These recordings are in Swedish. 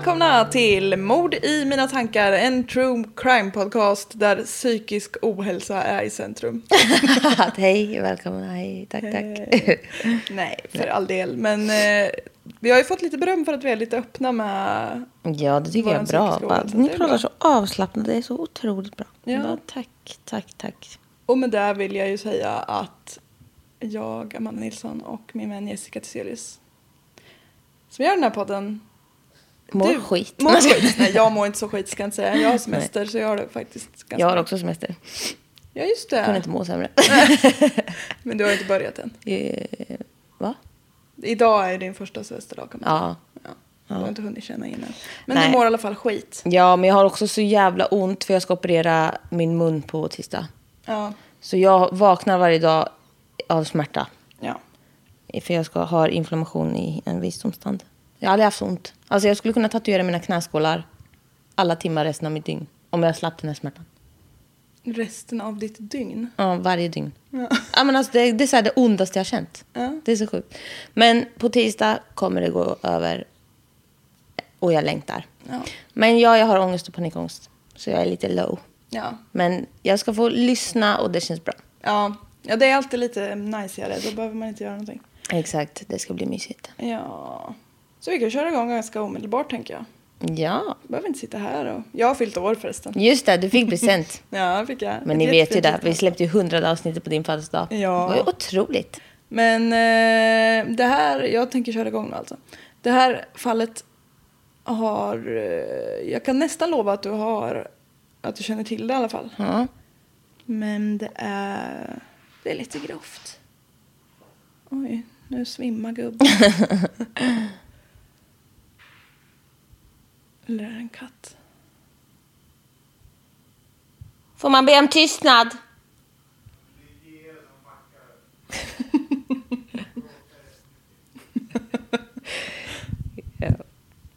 Välkomna till Mord i mina tankar, en true crime podcast där psykisk ohälsa är i centrum. Hej, välkomna. Hej, tack, tack. Nej, för all del. Men eh, vi har ju fått lite beröm för att vi är lite öppna med... Ja, det tycker jag är bra. ohälsa, Ni pratar så avslappnat. Det är så otroligt bra. Ja. Bara, tack, tack, tack. Och med det vill jag ju säga att jag, Amanda Nilsson och min vän Jessica Theselius som gör den här podden Mår Du, skit. Mår skit. Nej, jag mår inte så skit ska jag inte säga. Jag har semester så jag har det faktiskt ganska Jag har också semester. Ja, just Jag kunde det. inte må sämre. Men du har inte börjat än. Eh, Va? Idag är din första semesterdag kan man Ja. säga. Ja. Du har inte hunnit känna in än. Men Nej. du mår i alla fall skit. Ja, men jag har också så jävla ont för jag ska operera min mun på tisdag. Ja. Så jag vaknar varje dag av smärta. Ja. För jag ska ha inflammation i en visdomstand. Jag har aldrig haft så ont. Alltså jag skulle kunna tatuera mina knäskålar alla timmar resten av mitt dygn. Om jag slapp den här smärtan. Resten av ditt dygn. Ja, varje dygn. Ja. men alltså det, det är så här det ondaste jag har känt. Ja. Det är så sjukt. Men på tisdag kommer det gå över. Och jag längtar. Ja. Men ja, jag har ångest och panikångest. Så jag är lite low. Ja. Men jag ska få lyssna och det känns bra. Ja. Ja, det är alltid lite najsigare. Då behöver man inte göra någonting. Exakt, det ska bli mysigt. Ja. Så vi kan köra igång ganska omedelbart tänker jag. Ja, Jag behöver inte sitta här och... Jag har fyllt år förresten. just det, du fick present. Ja, fick jag. Men ni vet ju det, vi släppte ju hundrade avsnittet på din födelsedag. Ja. Det var ju otroligt. Men eh, det här, jag tänker köra igång nu alltså. Det här fallet har, eh, jag kan nästan lova att du har, att du känner till det i alla fall. Ja. Men det är, det är lite grovt. Oj, nu svimmar gubben. Eller är det en katt? Får man be om tystnad?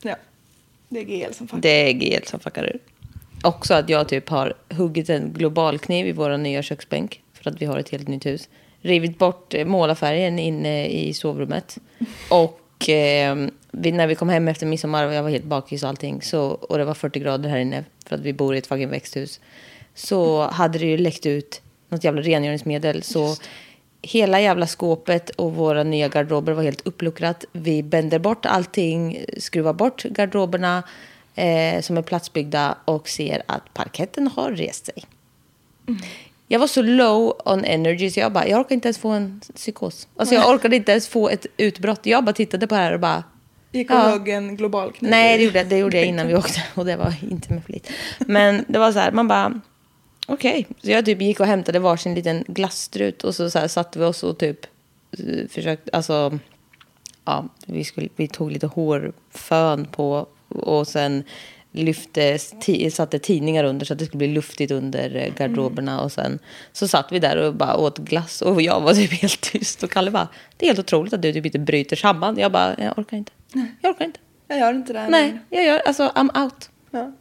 Ja, det är GL som fuckar. Det är GL som fuckar ur. Också att jag typ har huggit en global kniv i vår nya köksbänk. För att vi har ett helt nytt hus. Rivit bort målarfärgen inne i sovrummet. Och eh, vi, när vi kom hem efter midsommar och jag var helt bakis och allting. Så, och det var 40 grader här inne. För att vi bor i ett fucking växthus. Så hade det ju läckt ut något jävla rengöringsmedel. Så hela jävla skåpet och våra nya garderober var helt uppluckrat. Vi bänder bort allting, skruvar bort garderoberna eh, som är platsbyggda och ser att parketten har rest sig. Jag var så low on energy så jag bara, jag orkar inte ens få en psykos. Alltså jag orkade inte ens få ett utbrott. Jag bara tittade på det här och bara, Gick och Ja. högg en global kniv. Nej, det gjorde, jag- det gjorde jag innan vi åkte och det var inte med flit. Men det var så här, man bara, okej. Så jag typ gick och hämtade varsin liten glasstrut och så, så här, satte vi oss och typ eh, försökte, alltså, ja, vi, skulle, vi tog lite hårfön på och sen lyfte, satte tidningar under så att det skulle bli luftigt under eh, garderoberna. Och sen så satt vi där och bara åt glass och jag var typ helt tyst. Och Kalle bara, det är helt otroligt att du typ inte bryter samman. Jag bara, jag orkar inte. Jag orkar inte. Jag gör inte det här Nej, längre. jag gör, alltså I'm out. Ja.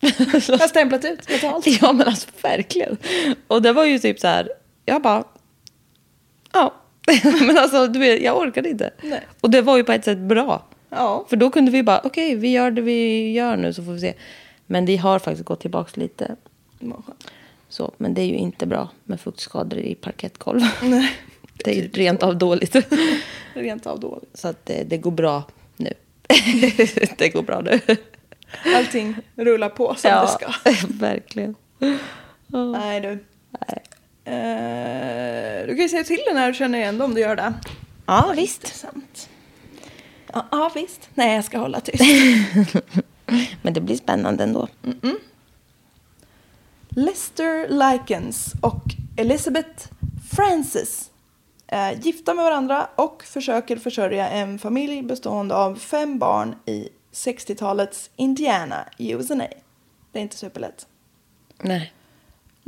Jag har stämplat ut betalt. Ja men alltså verkligen. Och det var ju typ så här, jag bara, ja. men alltså du vet, jag orkade inte. Nej. Och det var ju på ett sätt bra. Ja. För då kunde vi bara, okej vi gör det vi gör nu så får vi se. Men det har faktiskt gått tillbaka lite. Så, men det är ju inte bra med fuktskador i parkettgolv. Nej. Det är ju rent av dåligt. Rent av dåligt. Så att det, det går bra nu. det går bra nu. Allting rullar på som det ska. verkligen. Nej du. Eh, du kan ju säga till den när du känner igen dem om du gör det. Ja, visst. Intressant. Ja, ja visst. Nej, jag ska hålla tyst. Men det blir spännande ändå. Lester Likens och Elizabeth Francis är gifta med varandra och försöker försörja en familj bestående av fem barn i 60-talets Indiana, USA. Det är inte superlätt. Nej.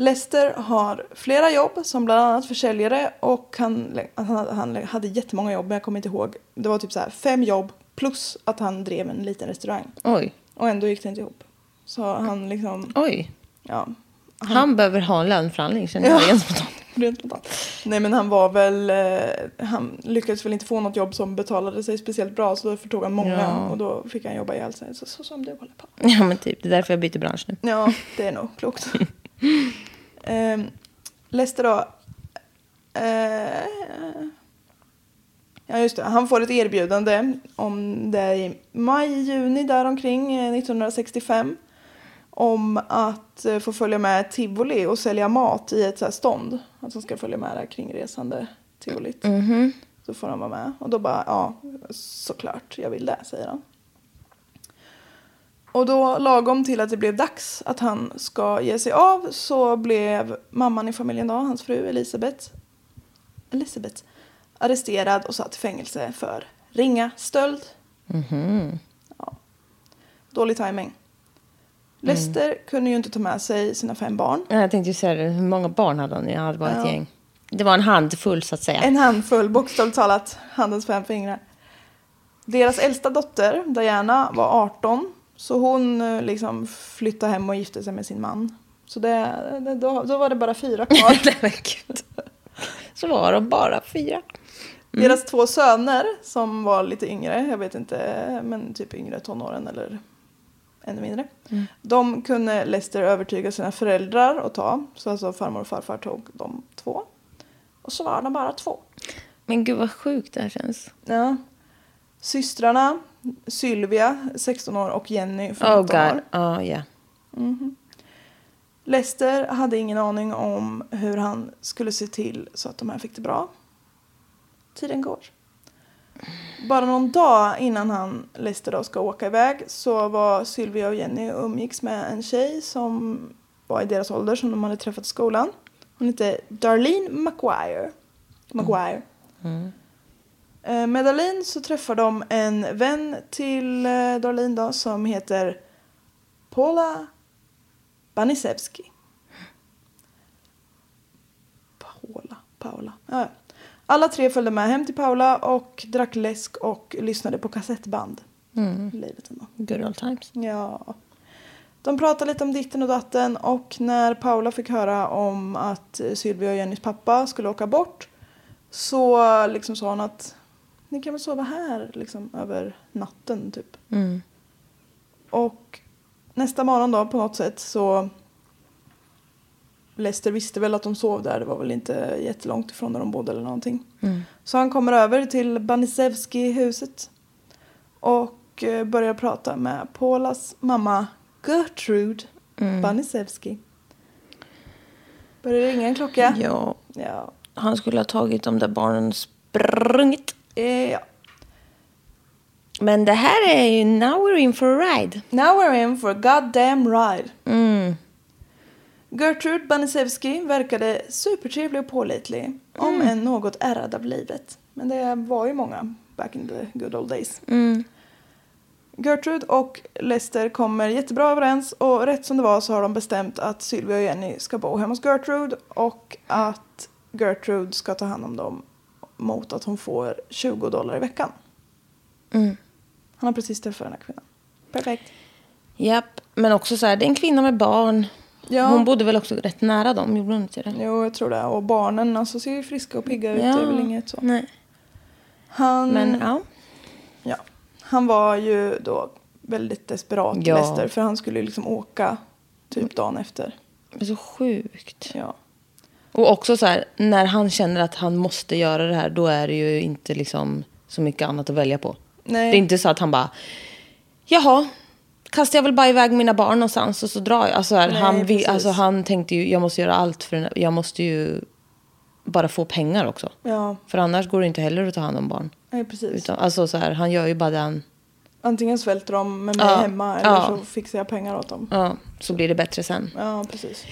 Lester har flera jobb som bland annat försäljare och han, han, han hade jättemånga jobb men jag kommer inte ihåg. Det var typ så här fem jobb plus att han drev en liten restaurang. Oj. Och ändå gick det inte ihop. Så han liksom, Oj. ja. Han behöver ha en löneförhandling känner jag Ja. spontant. Rent spontant. Nej men han var väl, eh, han lyckades väl inte få något jobb som betalade sig speciellt bra så därför tog han många Ja. och då fick han jobba ihjäl sig. Så, så som du håller på. Ja men typ, det är därför jag byter bransch nu. Ja, det är nog klokt. um, Lester då. eh, ja just det, han får ett erbjudande om det är i maj, juni däromkring eh, 1965. Om att eh, få följa med tivoli och sälja mat i ett så här stånd. Att han ska följa med det här kringresande tivolit. Så får han vara med. Och då bara, ja såklart jag vill det, säger han. Och då lagom till att det blev dags att han ska ge sig av så blev mamman i familjen då, hans fru Elisabeth, Elisabeth arresterad och satt i fängelse för ringa stöld. Ja. Dålig timing. Lester kunde ju inte ta med sig sina fem barn. Jag tänkte ju säga det, hur många barn hade han? Ja, det var ett Ja. gäng. Det var en handfull så att säga. En handfull, bokstavligt talat, handens fem fingrar. Deras äldsta dotter, Diana, var 18. Så hon eh, liksom flyttade hem och gifte sig med sin man. Så det, det, då, då var det bara fyra kvar. Så var de bara fyra. Deras två söner som var lite yngre, jag vet inte, men typ yngre tonåren eller ännu mindre. De kunde Lester övertyga sina föräldrar att ta. Så alltså farmor och farfar tog de två. Och så var de bara två. Men gud vad sjukt det här känns. Ja. Systrarna, Sylvia, 16 år och Jenny, 15 Oh år. god. Ja, ja. Lester hade ingen aning om hur han skulle se till så att de här fick det bra. Tiden går. Bara någon dag innan han, Lester då, ska åka iväg så var Sylvia och Jenny och umgicks med en tjej som var i deras ålder som de hade träffat i skolan. Hon hette Darlene Maguire. Maguire. Eh, Med Darlene så träffar de en vän till eh, Darlene då som heter Paula Banisewski. Paula, Paula. Ja. Alla tre följde med hem till Paula och drack läsk och lyssnade på kassettband. Livet ändå. Good old times. Ja. De pratade lite om ditten och datten och när Paula fick höra om att eh, Sylvia och Jennys pappa skulle åka bort så liksom sa hon att ni kan väl sova här liksom över natten typ. Mm. Och nästa morgon då på något sätt så Lester visste väl att de sov där. Det var väl inte jättelångt ifrån där de bodde eller någonting. Så han kommer över till Banisewski-huset och eh, börjar prata med Paulas mamma Gertrude Banisewski. Börjar det ringa en klocka? Ja, Ja. han skulle ha tagit de där barnen sprungit. Eh, ja. Men det här är ju now we're in for a ride. Now we're in for a goddamn ride. Mm. Gertrude Banisewski verkade supertrevlig och pålitlig. Om än något ärrad av livet. Men det var ju många back in the good old days. Gertrude och Lester kommer jättebra överens och rätt som det var så har de bestämt att Sylvia och Jenny ska bo hemma hos Gertrude och att Gertrude ska ta hand om dem mot att hon får 20 dollar i veckan. Han har precis träffat den här kvinnan. Perfekt. Japp, men också så här, det är en kvinna med barn. Ja. Hon bodde väl också rätt nära dem, gjorde hon inte det? Jo, jag tror det. Och barnen alltså, ser ju friska och pigga ut. Det är väl inget så. Nej. Han, Men ja. ja, han var ju då väldigt desperat, Ja. Lester. För han skulle ju liksom åka typ dagen efter. Det är så sjukt. Ja. Och också så här, när han känner att han måste göra det här, då är det ju inte liksom så mycket annat att välja på. Nej. Det är inte så att han bara, jaha, kastar jag väl bara iväg mina barn någonstans och så drar jag. Alltså, här, Nej, han, precis. alltså, han tänkte ju, jag måste göra allt för den jag måste ju bara få pengar också. Ja, För annars går det inte heller att ta hand om barn. nej, precis. Utan, alltså så här, han gör ju bara den, Antingen svälter de med mig Ja. hemma eller Ja. så fixar jag pengar åt dem. ja, så blir det bättre sen. Ja, precis.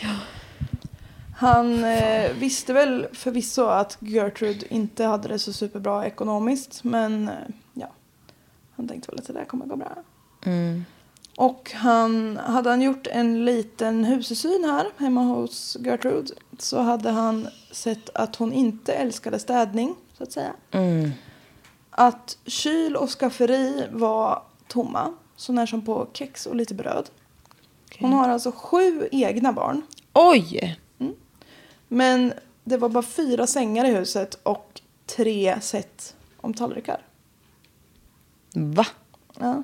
Han eh, visste väl förvisso att Gertrude inte hade det så superbra ekonomiskt. Men eh, ja, han tänkte väl att det där kommer gå bra. Mm. Och han, hade han gjort en liten husesyn här hemma hos Gertrude så hade han sett att hon inte älskade städning, så att säga. Mm. Att kyl och skafferi var tomma, så när som på kex och lite bröd. Hon har alltså sju egna barn. Oj! Men det var bara fyra sängar i huset och tre set om tallrikar. Va? Ja.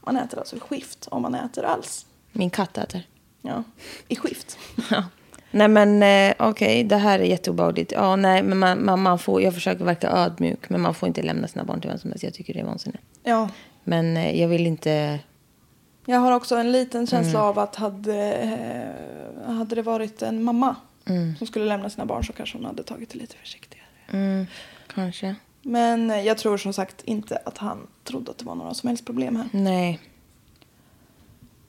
Man äter alltså i skift om man äter alls. Min katt äter. Ja, i skift. Ja. Nej men eh, okej, det här är jätteobehagligt. Ja, nej, men man, man, man får, jag försöker verka ödmjuk, men man får inte lämna sina barn till vem som helst. Jag tycker det är vansinnigt. Ja, Men eh, jag vill inte... jag har också en liten känsla av att hade, eh, hade det varit en mamma som skulle lämna sina barn så kanske hon hade tagit det lite försiktigare. Mm, kanske. Men eh, jag tror som sagt inte att han trodde att det var några som helst problem här. Nej.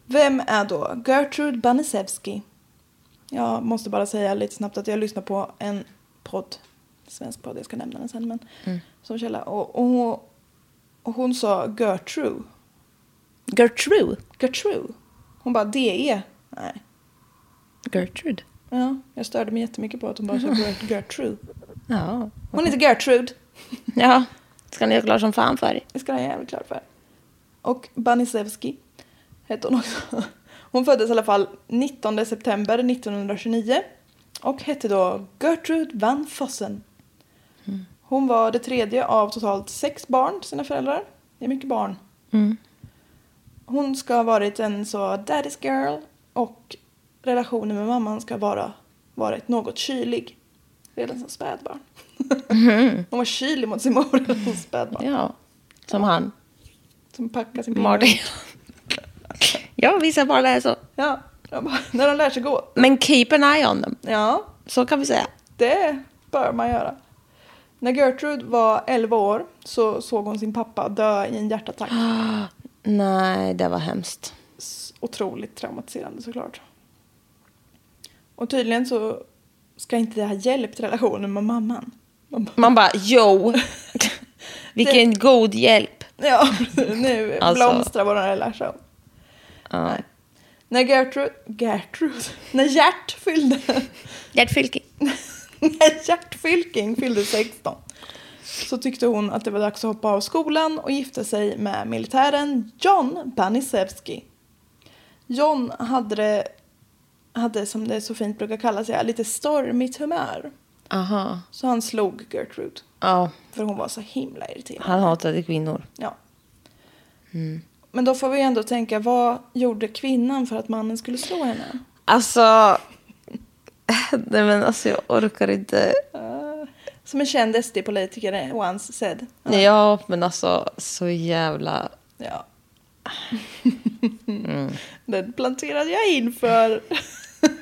Vem är då Gertrude Banisewski? Jag måste bara säga lite snabbt att jag lyssnar på en podd, svensk podd, jag ska nämna den sen, men som källa. Och, och, hon, och hon sa Gertrude. Gertrude. Gertrude. Hon bara DE. Nej. Gertrude. Ja, jag störde mig jättemycket på att hon bara sa Ger- Gertrude. Ja. Hon heter Gertrude. Ja, ska ni ha klart som fan för. Det ska jag jävligt klart för. Och Banisewski hette hon också. Hon föddes i alla fall 19 september 1929 och hette då Gertrude van Fossen. Hon var det tredje av totalt sex barn till sina föräldrar. Det är mycket barn. Hon ska ha varit en så daddy's girl och relationen med mamman ska vara varit något kylig. Redan som spädbarn. Hon var kylig mot sin mor redan som spädbarn. Ja, som han. Som packar sin. Martin. ja, vissa barn är så. Ja, bara, när de lär sig gå. Men keep an eye on them. Ja, Så kan vi säga. det bör man göra. När Gertrude var 11 år så såg hon sin pappa dö i en hjärtattack. Nej, det var hemskt. Otroligt traumatiserande såklart. Och tydligen så ska inte det ha hjälpt relationen med mamman. Man bara, Man bara, yo. Vilken god hjälp. ja, nu Alltså. blomstrar vår relation. Ja. Nej. När Gertrude, Gertrude, när Gert fyllde Gert Fylking. När Gert Fylking fyllde 16 så tyckte hon att det var dags att hoppa av skolan och gifta sig med militären John Banisewski. John hade, det, hade, som det så fint brukar kallas, lite stormigt humör. Aha. Så han slog Gertrude, Ja, för hon var så himla irriterad. han hatade kvinnor. Ja. Men då får vi ändå tänka, vad gjorde kvinnan för att mannen skulle slå henne? Alltså... Nej men alltså jag orkar inte. Som en känd SD-politiker once said. Ja, men alltså så jävla... Ja. Den planterade jag in för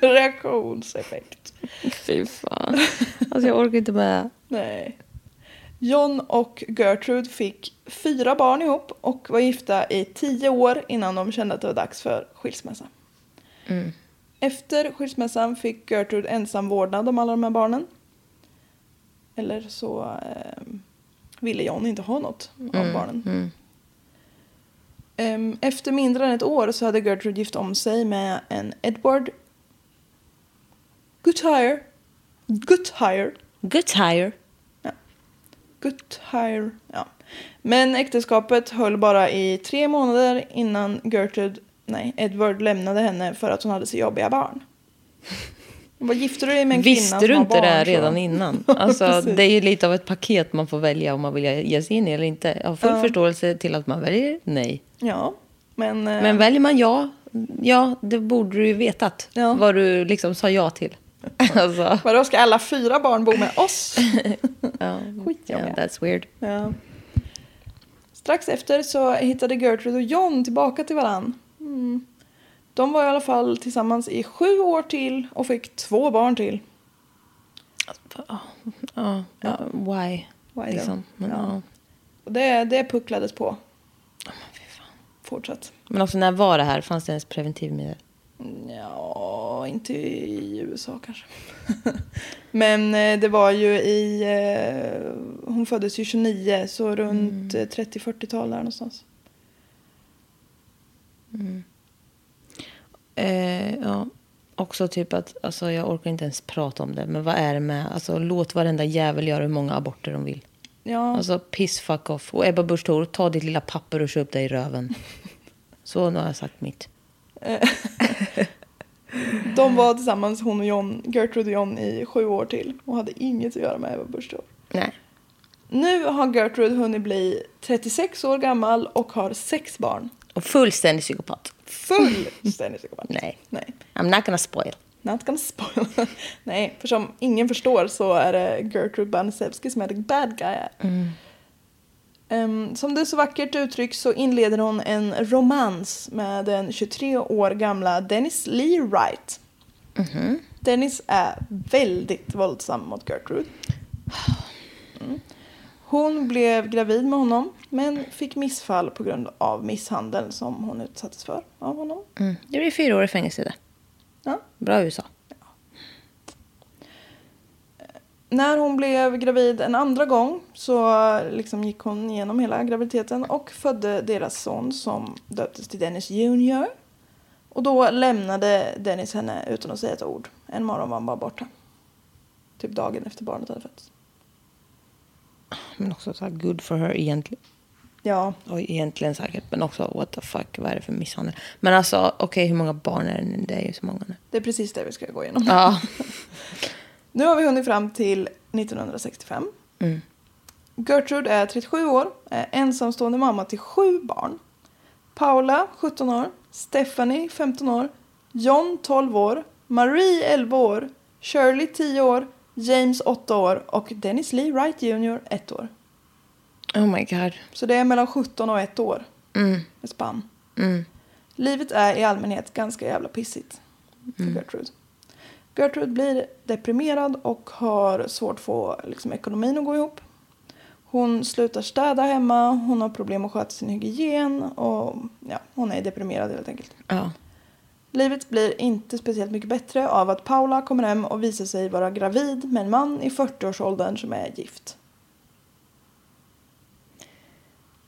reaktionseffekt. Fy fan. Alltså jag orkar inte med. Nej. John och Gertrude fick fyra barn ihop och var gifta i tio år innan de kände att det var dags för skilsmässa. Efter skilsmässan fick Gertrude ensam vårdnad om alla de här barnen. Eller så eh, ville John inte ha något av barnen. Ehm, Efter mindre än ett år så hade Gertrude gift om sig med en Edward Goodhire. Goodhire. Good hire. Goodhire. Ja. Men äktenskapet höll bara i tre månader innan Gertrude, nej, Edward lämnade henne för att hon hade så jobbiga barn. Vad gifte du dig med en kvinna Visste du inte det barn, så- redan innan? Alltså, det är ju lite av ett paket man får välja om man vill ge sig in i eller inte. Jag har full förståelse till att man väljer nej. Ja, men... eh, Men väljer man ja, ja, det borde du ju vetat. Ja. Vad du liksom sa ja till. alltså, Vadå, ska alla fyra barn bo med oss? ja, Skitjobbiga. yeah, that's weird. Ja. Strax efter så hittade Gertrude och John tillbaka till varann. Mm. De var i alla fall tillsammans i sju år till och fick två barn till. Ja, ja, why? Why då? liksom. Men, Ja. ja. Och det, det pucklades på. Fortsatt. men också när var det här? Fanns det ens preventivmedel? Ja, inte i USA kanske. Men eh, det var ju i... Eh, hon föddes ju 29, så runt eh, 30-40-tal där någonstans. Eh, ja. Också typ att, alltså jag orkar inte ens prata om det. Men vad är det med, alltså låt varenda jävel göra hur många aborter de vill. Ja, Alltså piss fuck off. Och Ebba Busch Thor, ta ditt lilla papper och kör upp dig i röven. Så nu har jag sagt mitt. de var tillsammans, hon och John, Gertrude och John, i sju år till. Och hade inget att göra med Ebba Busch Thor. Nej. Nu har Gertrude hunnit bli 36 år gammal och har sex barn. Och fullständig psykopat. Fullständigt psykopat. Nej. Nej. I'm not gonna spoil. Not gonna spoil. Nej, för som ingen förstår så är det Gertrude Banisewski som är the bad guy här. Ehm, som det så vackert uttrycks så inleder hon en romans med den 23 år gamla Dennis Lee Wright. Dennis är väldigt våldsam mot Gertrude. Mm. Hon blev gravid med honom men fick missfall på grund av misshandel som hon utsattes för av honom. Mm. Det blir fyra år i fängelse det. Ja. Bra USA. När hon blev gravid en andra gång så liksom gick hon igenom hela graviditeten och födde deras son som döptes till Dennis Junior. Och då lämnade Dennis henne utan att säga ett ord. En morgon var han bara borta. Typ dagen efter barnet hade fötts. Men också så här good for her egentligen. Ja, Och egentligen säkert. Men också what the fuck, vad är det för misshandel? Men alltså okej, hur många barn är det? Det är ju så många nu. det är precis det vi ska gå igenom. Ja. Nu har vi hunnit fram till 1965. Mm. Gertrude är 37 år, är ensamstående mamma till sju barn. Paula, 17 år. Stephanie, 15 år. John, 12 år. Marie, 11 år. Shirley, 10 år. James, 8 år. Och Dennis Lee Wright Jr, 1 år. Oh my god. Så det är mellan 17 och 1 år. Mm. Med spann. Mm. Livet är i allmänhet ganska jävla pissigt för Gertrude. Gertrude blir deprimerad och har svårt att få liksom, ekonomin att gå ihop. Hon slutar städa hemma, hon har problem att sköta sin hygien och ja, hon är deprimerad helt enkelt. Ja. Livet blir inte speciellt mycket bättre av att Paula kommer hem och visar sig vara gravid med en man i 40-årsåldern som är gift.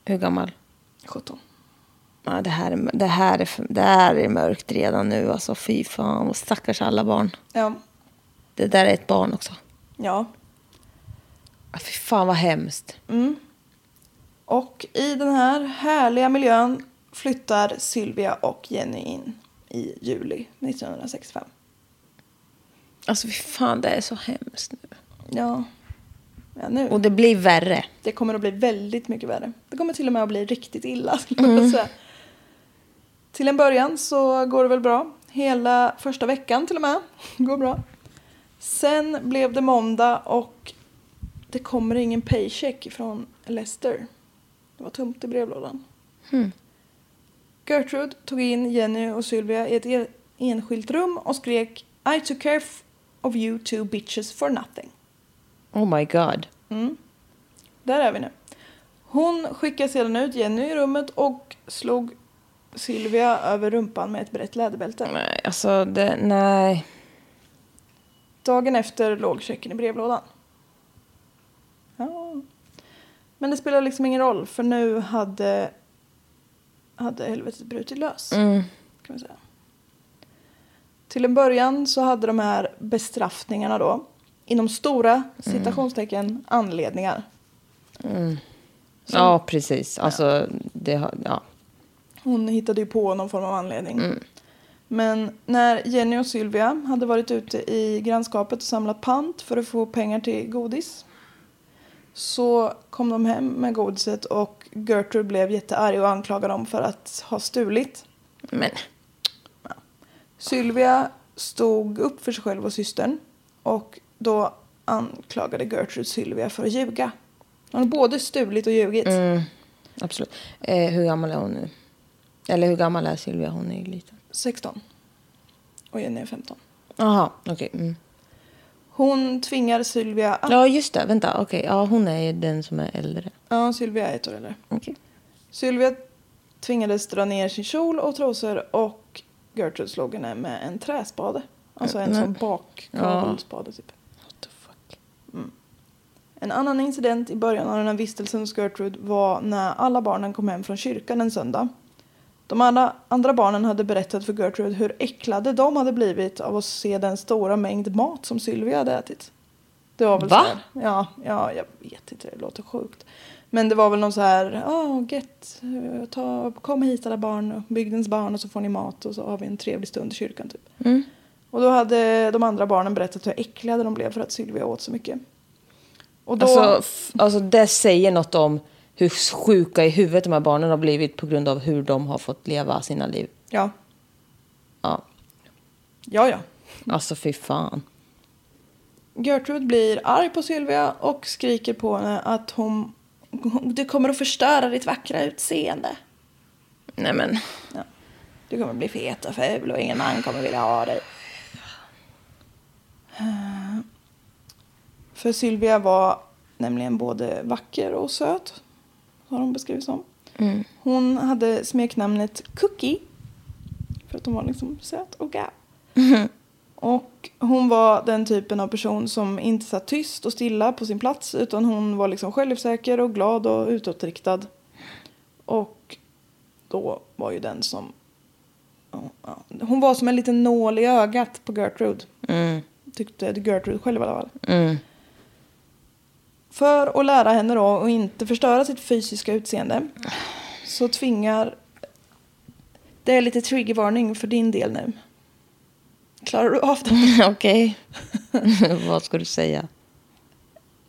Hur gammal? 17. Ja, det, här är, det, här är, det här är mörkt redan nu. Alltså fy fan. Och stackars alla barn. Ja, Det där är ett barn också. ja. Ja, Fy fan vad hemskt. Och i den här härliga miljön flyttar Sylvia och Jenny in i juli 1965. Alltså fy fan, det är så hemskt nu. Ja, ja nu. Och det blir värre. Det kommer att bli väldigt mycket värre. Det kommer till och med att bli riktigt illa. säga. Till en början så går det väl bra. Hela första veckan till och med går bra. Sen blev det måndag och det kommer ingen paycheck från Lester. Det var tomt i brevlådan. Gertrude tog in Jenny och Sylvia i ett enskilt rum och skrek I took care of you two bitches for nothing. Oh my god. Där är vi nu. Hon skickade sedan ut Jenny i rummet och slog Sylvia över rumpan med ett brett läderbälte. Nej, alltså det, nej. Dagen efter låg checken i brevlådan. Ja. Men det spelar liksom ingen roll för nu hade hade helvetet brutit lös. Kan man säga. Till en början så hade de här bestraffningarna då inom stora citationstecken anledningar. Ja, precis. Alltså, det har... Ja. Hon hittade ju på någon form av anledning. Men när Jenny och Sylvia hade varit ute i grannskapet och samlat pant för att få pengar till godis så kom de hem med godiset och Gertrude blev jättearg och anklagade dem för att ha stulit. Men... Sylvia stod upp för sig själv och systern och då anklagade Gertrude Sylvia för att ljuga. Hon har både stulit och ljugit. Absolut. Eh, hur gammal är hon nu? Eller hur gammal är Silvia? Hon är ju liten. 16. Och Jenny är 15. Jaha, okej. Mm. Hon tvingar Sylvia att... Ja, just det. Vänta. Okej, ja, hon är ju den som är äldre. Ja, Sylvia är ett år äldre. Okej. Sylvia tvingades dra ner sin kjol och trosor och Gertrude slog henne med en träspade. Alltså en sån bakkavelspade typ. En annan incident i början av den här vistelsen hos Gertrude var när alla barnen kom hem från kyrkan en söndag. De andra, andra barnen hade berättat för Gertrude hur äcklade de hade blivit av att se den stora mängd mat som Sylvia hade ätit. Det var väl Va? så här, ja, ja, jag vet inte, det låter sjukt. Men det var väl någon så här, oh, get, ta, kom hit alla barn, bygdens barn och så får ni mat och så har vi en trevlig stund i kyrkan typ. Och då hade de andra barnen berättat hur äckliga de blev för att Sylvia åt så mycket. Och då, Alltså, alltså, det säger något om hur sjuka i huvudet de här barnen har blivit på grund av hur de har fått leva sina liv. ja, Ja, ja, ja. alltså fy fan. Gertrude blir arg på Sylvia och skriker på henne att hon, du kommer att förstöra ditt vackra utseende. Nej men. Ja. Du kommer bli fet och ful och ingen man kommer vilja ha dig. För Sylvia var nämligen både vacker och söt. Har hon beskrivits som. Hon hade smeknamnet Cookie. För att hon var liksom söt och gap. Och hon var den typen av person som inte satt tyst och stilla på sin plats. Utan hon var liksom självsäker och glad och utåtriktad. Och då var ju den som... Hon var som en liten nål i ögat på Gertrude. Tyckte Gertrude själv i alla fall. För att lära henne då att inte förstöra sitt fysiska utseende så tvingar... Det är lite triggervarning för din del nu. Klarar du av det? Okej. Vad ska du säga?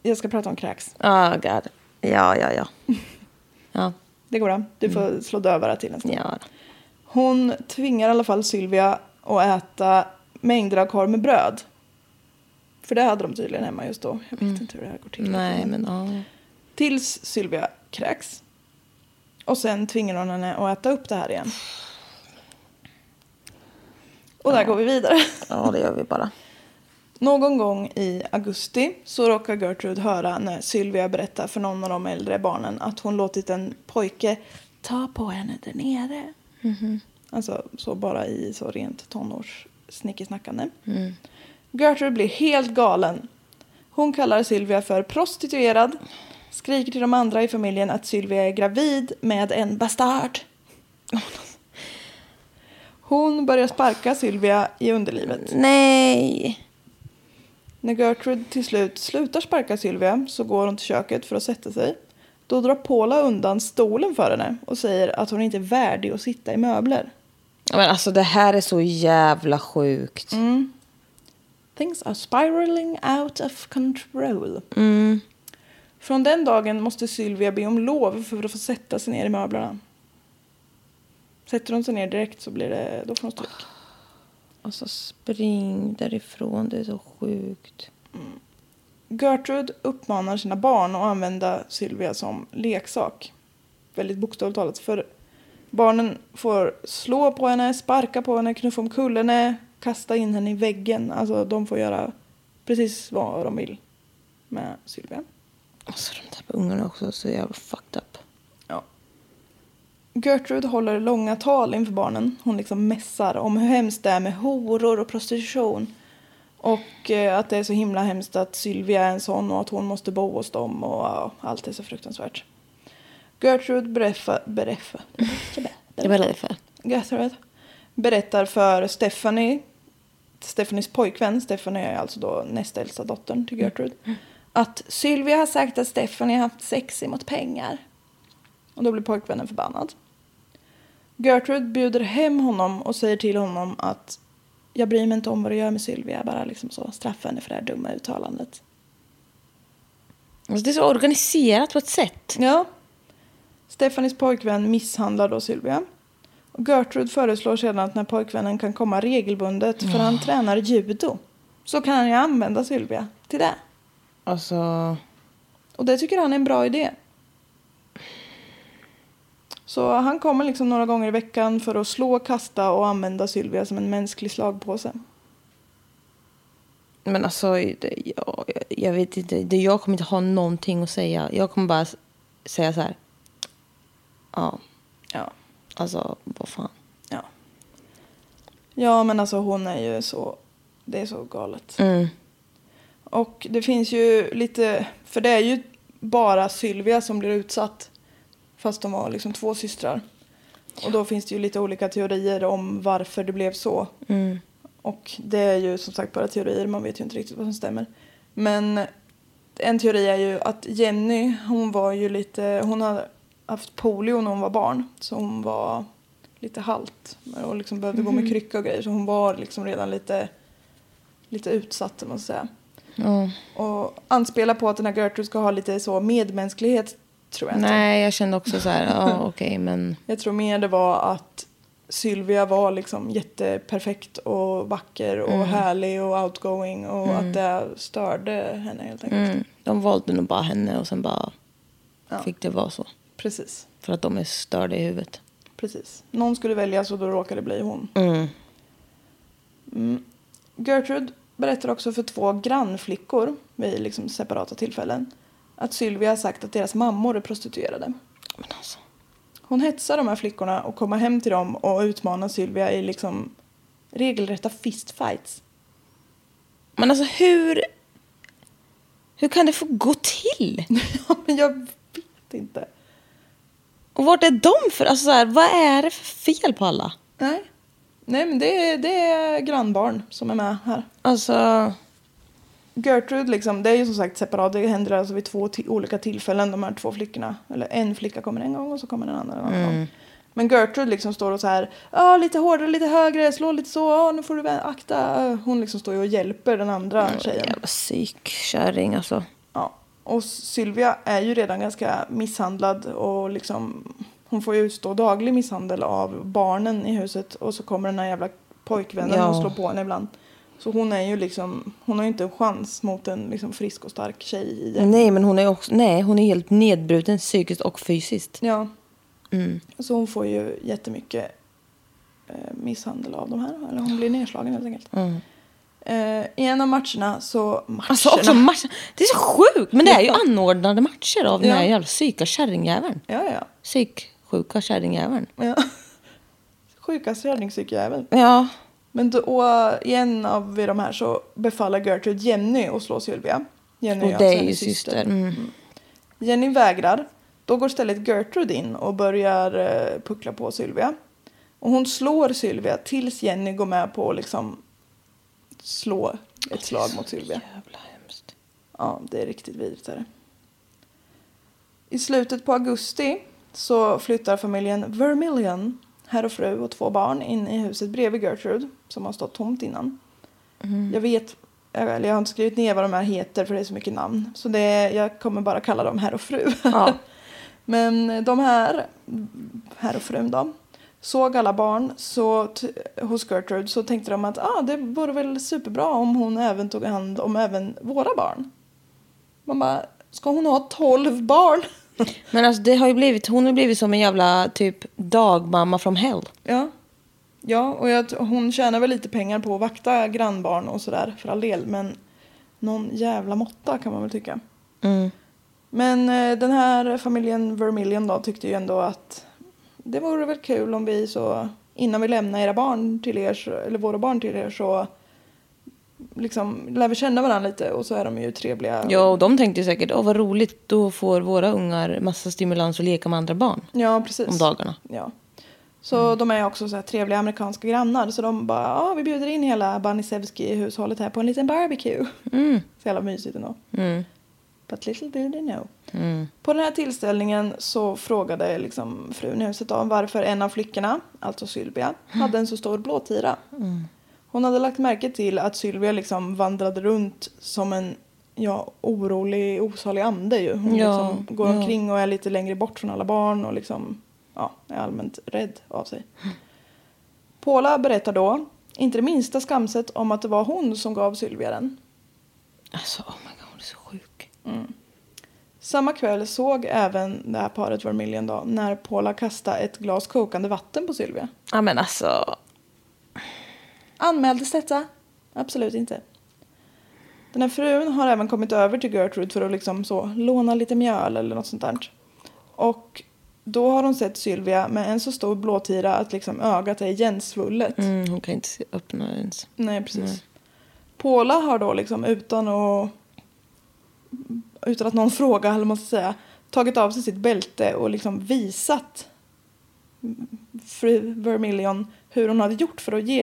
Jag ska prata om kräks. Ah, god. Ja, ja, ja. Ja, Det går bra. Du får slå dövörat till en stund. ja. Hon tvingar i alla fall Sylvia att äta mängder av korv med bröd. För det hade de tydligen hemma just då. Jag vet inte hur det här går till. Nej, men ja. Tills Sylvia kräks. Och sen tvingar hon henne att äta upp det här igen. Och där går vi vidare. Ja, det gör vi bara. Någon gång i augusti så råkar Gertrude höra när Sylvia berättar för någon av de äldre barnen att hon låtit en pojke ta på henne där nere. Alltså så bara i så rent tonårssnickesnackande. Gertrude blir helt galen. Hon kallar Sylvia för prostituerad. Skriker till de andra i familjen att Sylvia är gravid med en bastard. Hon börjar sparka Sylvia i underlivet. Nej. När Gertrude till slut slutar sparka Sylvia så går hon till köket för att sätta sig. Då drar Paula undan stolen för henne och säger att hon inte är värdig att sitta i möbler. Men alltså det här är så jävla sjukt. Things are spiraling out of control. Från den dagen måste Sylvia be om lov för att få sätta sig ner i möblerna. Sätter hon sig ner direkt så blir det, då får hon stryk. Alltså spring därifrån, det är så sjukt. Gertrude uppmanar sina barn att använda Sylvia som leksak. Väldigt bokstavligt talat. För barnen får slå på henne, sparka på henne, knuffa omkull henne, kasta in henne i väggen. Alltså de får göra precis vad de vill med Sylvia. Alltså de där ungarna också så jävla fucked up. Ja. Gertrude håller långa tal inför barnen. Hon liksom mässar om hur hemskt det är med horor och prostitution. Och eh, att det är så himla hemskt att Sylvia är en sån och att hon måste bo hos dem och ja, allt är så fruktansvärt. Gertrude berättar, Gertrude, Gertrude berättar för Stephanie, Stephanies pojkvän, Stephanie är alltså då nästa äldsta dottern till Gertrude, att Sylvia har sagt att Stephanie har haft sex emot pengar. Och då blir pojkvännen förbannad. Gertrude bjuder hem honom och säger till honom att jag bryr mig inte om vad du gör med Sylvia, bara liksom så straffa henne för det här dumma uttalandet. Alltså, det är så organiserat på ett sätt. Ja. Stephanies pojkvän misshandlar då Sylvia. Och Gertrude föreslår sedan att när pojkvännen kan komma regelbundet, för han tränar judo, så kan han ju använda Sylvia till det. Alltså... Och det tycker han är en bra idé. Så han kommer liksom några gånger i veckan för att slå, kasta och använda Sylvia som en mänsklig slagpåse. Men alltså, jag, jag vet inte. Jag kommer inte ha någonting att säga. Jag kommer bara säga så här. Ja, Ja. Alltså vad fan. Ja. Ja, men alltså hon är ju så... Det är så galet. Mm. Och det finns ju lite... För det är ju bara Sylvia som blir utsatt. Fast de var liksom två systrar. Och då finns det ju lite olika teorier om varför det blev så. Mm. Och det är ju som sagt bara teorier, man vet ju inte riktigt vad som stämmer. Men en teori är ju att Jenny, hon var ju lite, hon hade haft polio när hon var barn. Så hon var lite halt och liksom behövde gå med krycka och grejer. Så hon var liksom redan lite, lite utsatt, man säga. Ja. Och anspela på att den här Gertrude ska ha lite så medmänsklighet, tror jag inte. Nej, jag kände också så här. Ja, okej, men. Jag tror mer det var att Sylvia var liksom jätteperfekt och vacker och Mm. härlig och outgoing och att det störde henne helt enkelt. Mm, de valde nog bara henne och sen bara Ja. fick det vara så. Precis, För att de är störda i huvudet. precis. Någon skulle väljas och då råkade det bli hon. Mm. Gertrude berättar också för två grannflickor vid liksom separata tillfällen att Sylvia har sagt att deras mammor är prostituerade. Men alltså. Hon hetsar de här flickorna och kommer hem till dem och utmanar Sylvia i liksom regelrätta fistfights. Men alltså hur... Hur kan det få gå till? Ja, men jag vet inte. Och vart är de för? Alltså så här, vad är det för fel på alla? Nej, Nej men det är, det är grannbarn som är med här. Alltså... Gertrude, liksom, det är ju som sagt separat. Det händer alltså vid två olika tillfällen, de här två flickorna. Eller en flicka kommer en gång och så kommer den andra en annan gång. Men Gertrude liksom står och så här, ja lite hårdare, lite högre, slå lite så, ja nu får du akta. Hon liksom står ju och hjälper den andra tjejen. Jävla psykkärring alltså. Och Sylvia är ju redan ganska misshandlad och liksom hon får ju utstå daglig misshandel av barnen i huset och så kommer den här jävla pojkvännen Ja. och slår på henne ibland. Så hon är ju liksom, hon har ju inte en chans mot en liksom frisk och stark tjej. Nej, men hon är också... Nej, hon är helt nedbruten psykiskt och fysiskt. Ja. Mm. Så hon får ju jättemycket eh, misshandel av de här. Eller hon blir nedslagen helt enkelt. Mm. Eh, I en av matcherna så... Matcherna? Alltså också matcher. Det är så sjukt! Men det är ju anordnade matcher av den här Ja. jävla psyka kärringjäveln. Ja, ja. Psyksjuka kärringjäveln. ja. Sjukast räddningspsykjävel. Ja. Men då, och i en av de här så befaller Gertrude Jenny att slå Sylvia. Jenny Och det är ju hennes syster. Mm. Jenny vägrar. Då går istället Gertrude in och börjar eh, puckla på Sylvia. Och hon slår Sylvia tills Jenny går med på att liksom slå ett slag mot Sylvia. Jävla hemskt. Ja, det är riktigt vidrigt. Är det. I slutet på augusti så flyttar familjen Vermillion, herr och fru och två barn, in i huset bredvid Gertrude som har stått tomt innan. Jag vet, eller jag har inte skrivit ner vad de här heter för det är så mycket namn. Så det, jag kommer bara kalla dem herr och fru. Ja. Men de här, herr och frun då, såg alla barn så hos Gertrude så tänkte de att ah, det vore väl superbra om hon även tog hand om även våra barn. Man bara, ska hon ha tolv barn? Men alltså det har ju blivit, hon har blivit som en jävla typ dagmamma from hell. ja. Ja, och jag, hon tjänar väl lite pengar på att vakta grannbarn och sådär för all del. Men någon jävla måtta kan man väl tycka. Mm. Men eh, den här familjen Vermillion då tyckte ju ändå att det vore väl kul om vi så innan vi lämnar era barn till er, eller våra barn till er så liksom lär vi känna varandra lite och så är de ju trevliga. Ja, och de tänkte ju säkert, åh vad roligt, då får våra ungar massa stimulans att leka med andra barn ja precis. om dagarna. Ja. Så de är också så här trevliga amerikanska grannar. Så de bara, ja vi bjuder in hela Banisevski-hushållet här på en liten barbecue. Så jävla mysigt ändå. But little do they know. På den här tillställningen så frågade liksom frun i huset om varför en av flickorna, alltså Sylvia, hade en så stor blåtira. Hon hade lagt märke till att Sylvia liksom vandrade runt som en ja, orolig, osalig ande ju. Hon Ja, liksom går ja. omkring och är lite längre bort från alla barn och liksom, ja, är allmänt rädd av sig. Paula berättar då, inte det minsta skamset om att det var hon som gav Sylvia den. Alltså, oh Samma kväll såg även det här paret Vermilion då, när Paula kastade ett glas kokande vatten på Sylvia. Ja, men alltså. Anmäldes detta? Absolut inte. Den här frun har även kommit över till Gertrude för att liksom så låna lite mjöl eller något sånt där. Och då har hon sett Sylvia med en så stor blåtira att liksom ögat är igensvullet. Mm, hon kan inte öppna ens. Nej, precis. Paula har då liksom utan att utan att någon frågar, eller man ska säga, tagit av sig sitt bälte och liksom visat fru Vermilion hur hon hade gjort för att ge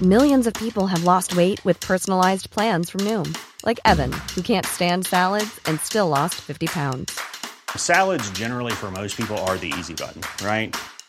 Millions of people have lost weight with personalized plans from Noom, like Evan, who can't stand salads and still lost 50 pounds. Salads, generally, for most people, are the easy button, right?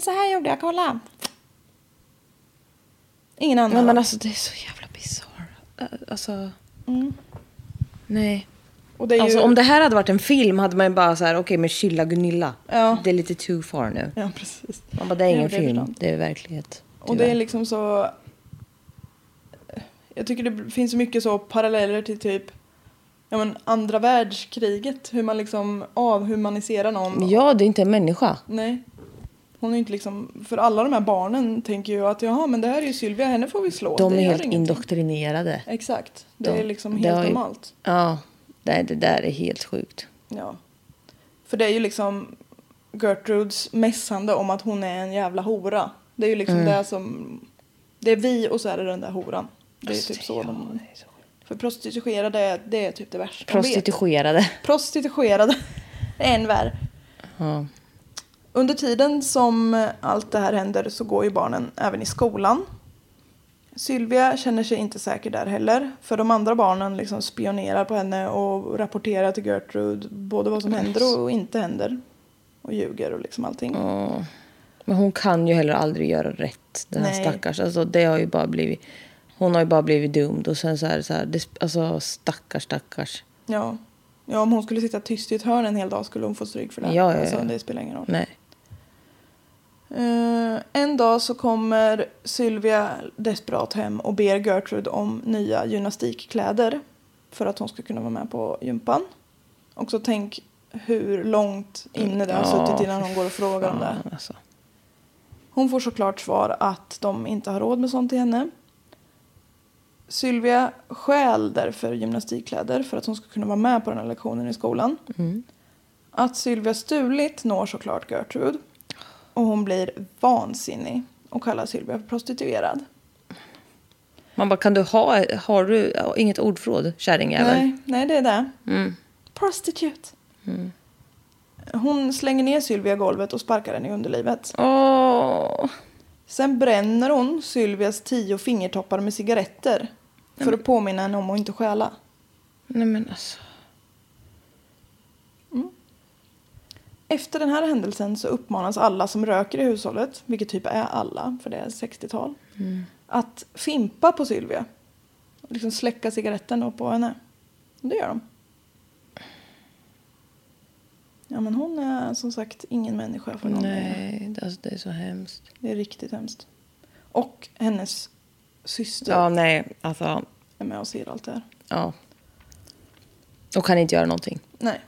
så här gjorde jag, kolla. Ingen annan. Nej, men alltså det är så jävla bisarrt. Alltså. Nej. och det är ju... Alltså om det här hade varit en film hade man ju bara så här, okej men chilla Gunilla. Ja. Det är lite too far nu. Ja, precis. Man bara, det är ingen Ja, det är film, det är verklighet. Och det är tyvärr. liksom så... Jag tycker det finns så mycket så paralleller till typ ja, men andra världskriget. Hur man liksom avhumaniserar någon. Ja, det är inte en människa. Nej. Hon är inte liksom... För alla de här barnen tänker ju att jaha men det här är ju Sylvia, henne får vi slå. De är helt ingenting. indoktrinerade. Exakt. Det De- är liksom helt har normalt. Ja, det, det där är helt sjukt. Ja. För det är ju liksom Gertrudes mässande om att hon är en jävla hora. Det är ju liksom det som... Det är vi och så är det den där horan. Det är Alltså, typ så de... För prostituerade, det är typ det värsta de. Prostituerade. Prostituerade. Än värre. Ja. Under tiden som allt det här händer så går ju barnen även i skolan. Sylvia känner sig inte säker där heller. För de andra barnen liksom spionerar på henne och rapporterar till Gertrude både vad som händer och inte händer. Och ljuger och liksom allting. Men hon kan ju heller aldrig göra rätt, den här Nej. stackars. Alltså, det har ju bara blivit, hon har ju bara blivit dömd och sen så är det så här, det, alltså stackars, stackars. Ja. ja, om hon skulle sitta tyst i ett hörn en hel dag skulle hon få stryk för det. Ja, ja, Alltså, ja. det spelar ingen roll. Nej. Eh, en dag så kommer Sylvia desperat hem och ber Gertrude om nya gymnastikkläder för att hon ska kunna vara med på gympan. Och så tänk hur långt inne det har suttit innan hon går och frågar om det. Alltså. Hon får såklart svar att de inte har råd med sånt till henne. Sylvia stjäl därför gymnastikkläder för att hon ska kunna vara med på den här lektionen i skolan. Att Sylvia stulit når såklart Gertrude. Och hon blir vansinnig och kallar Sylvia för prostituerad. Man bara, kan du ha, har du inget ordförråd, kärringjävel? Nej, nej, det är det. Prostitute. Hon slänger ner Sylvia i golvet och sparkar henne i underlivet. Åh. Sen bränner hon Sylvias tio fingertoppar med cigaretter. För att påminna henne om att inte stjäla. Nej men alltså. Efter den här händelsen så uppmanas alla som röker i hushållet, vilket typ är alla, för det är 60-tal, att fimpa på Sylvia. Liksom släcka cigaretten då på henne. Och det gör de. Ja men hon är som sagt ingen människa för någon. Nej, det- alltså, det är så hemskt. Det är riktigt hemskt. Och hennes syster Ja, nej, alltså, är med och ser allt det här. ja. Och kan inte göra någonting. Nej.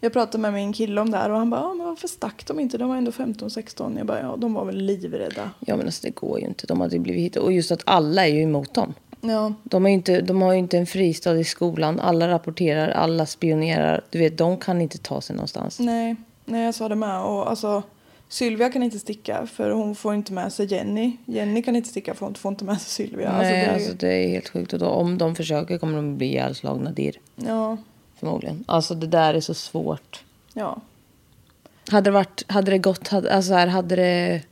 Jag pratade med min kille om det här och han bara, ja, men varför stack de inte? De var ändå 15-16. Jag bara, ja de var väl livrädda. Ja, men alltså det går ju inte. De hade ju blivit hit. Och just att alla är ju emot dem. Ja, De, är inte, de har ju inte en fristad i skolan. Alla rapporterar, alla spionerar. Du vet, de kan inte ta sig någonstans. nej, nej jag sa det med. Och alltså, Sylvia kan inte sticka för hon får inte med sig Jenny. Jenny kan inte sticka för hon får inte med sig Sylvia. Nej, alltså, det är, alltså det är helt sjukt. Och då, om de försöker kommer de bli ihjälslagna dir. Ja, Förmodligen. Alltså det där är så svårt. ja. Hade det, varit, hade det gått, hade, alltså här, hade det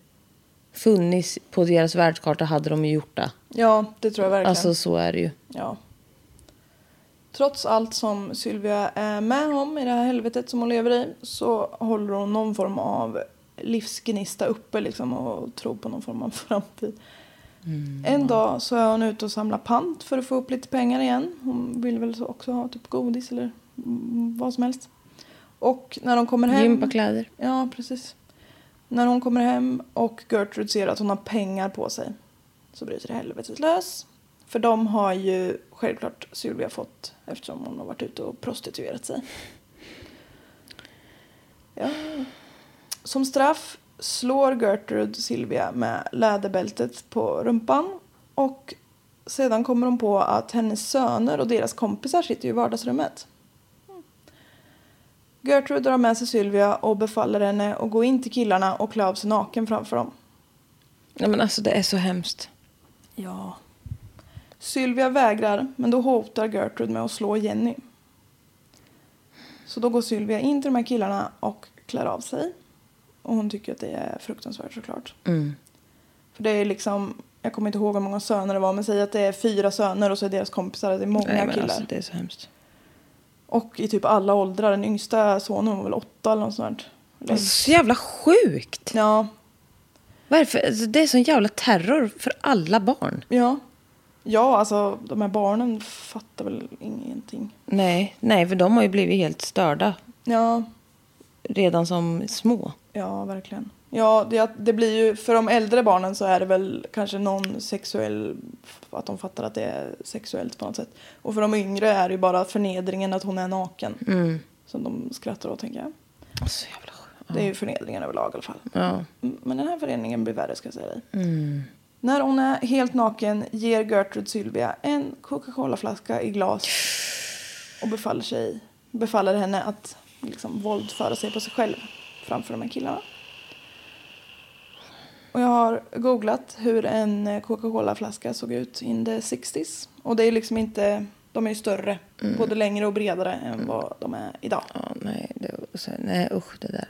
funnits på deras världskarta hade de ju gjort det. Ja, det tror jag verkligen. Alltså så är det ju. Ja. Trots allt som Sylvia är med om i det här helvetet som hon lever i så håller hon någon form av livsgnista uppe liksom och tror på någon form av framtid. En dag så är hon ute och samlar pant för att få upp lite pengar igen. Hon vill väl så också ha typ godis eller mm, vad som helst. Och när hon kommer hem... Gympakläder. Ja, precis. När hon kommer hem och Gertrude ser att hon har pengar på sig så bryter helvetet lös. För de har ju självklart Sylvia fått eftersom hon har varit ute och prostituerat sig. Ja. Som straff slår Gertrude Sylvia med läderbältet på rumpan och sedan kommer hon på att hennes söner och deras kompisar sitter i vardagsrummet. Gertrude drar med sig Sylvia och befaller henne att gå in till killarna och klä av sig naken framför dem. Ja, men alltså det är så hemskt. Ja. Sylvia vägrar, men då hotar Gertrude med att slå Jenny. Så då går Sylvia in till de här killarna och klär av sig. Och hon tycker att det är fruktansvärt såklart. Mm. För det är liksom, jag kommer inte ihåg hur många söner det var, men säg att det är fyra söner och så är deras kompisar, det är många Nej, men killar. alltså, det är så hemskt. Och i typ alla åldrar, den yngsta sonen var väl åtta eller något sånt där. Alltså, så jävla sjukt. Ja, Varför? Alltså, det är sån jävla terror för alla barn. ja. Ja, alltså de här barnen fattar väl ingenting. Nej, nej, för de har ju blivit helt störda Ja, redan som små. Ja, verkligen. Ja, det, det blir ju, för de äldre barnen så är det väl kanske någon sexuell, att de fattar att det är sexuellt på något sätt. Och för de yngre är det ju bara förnedringen att hon är naken. Mm. Som de skrattar åt, tänker jag. Så jävla sjukt. Det är ju förnedringen överlag i alla fall. Ja. Mm, Men den här föreningen blir värre ska jag säga dig. Mm. När hon är helt naken ger Gertrude Sylvia en Coca-Cola-flaska i glas och befaller, sig, befaller henne att liksom våldföra sig på sig själv framför de här killarna. Och jag har googlat hur en Coca-Cola-flaska såg ut in the 60s. Och det är liksom inte, de är ju större, både längre och bredare än vad de är idag. ja, nej, det, så, nej, usch det där.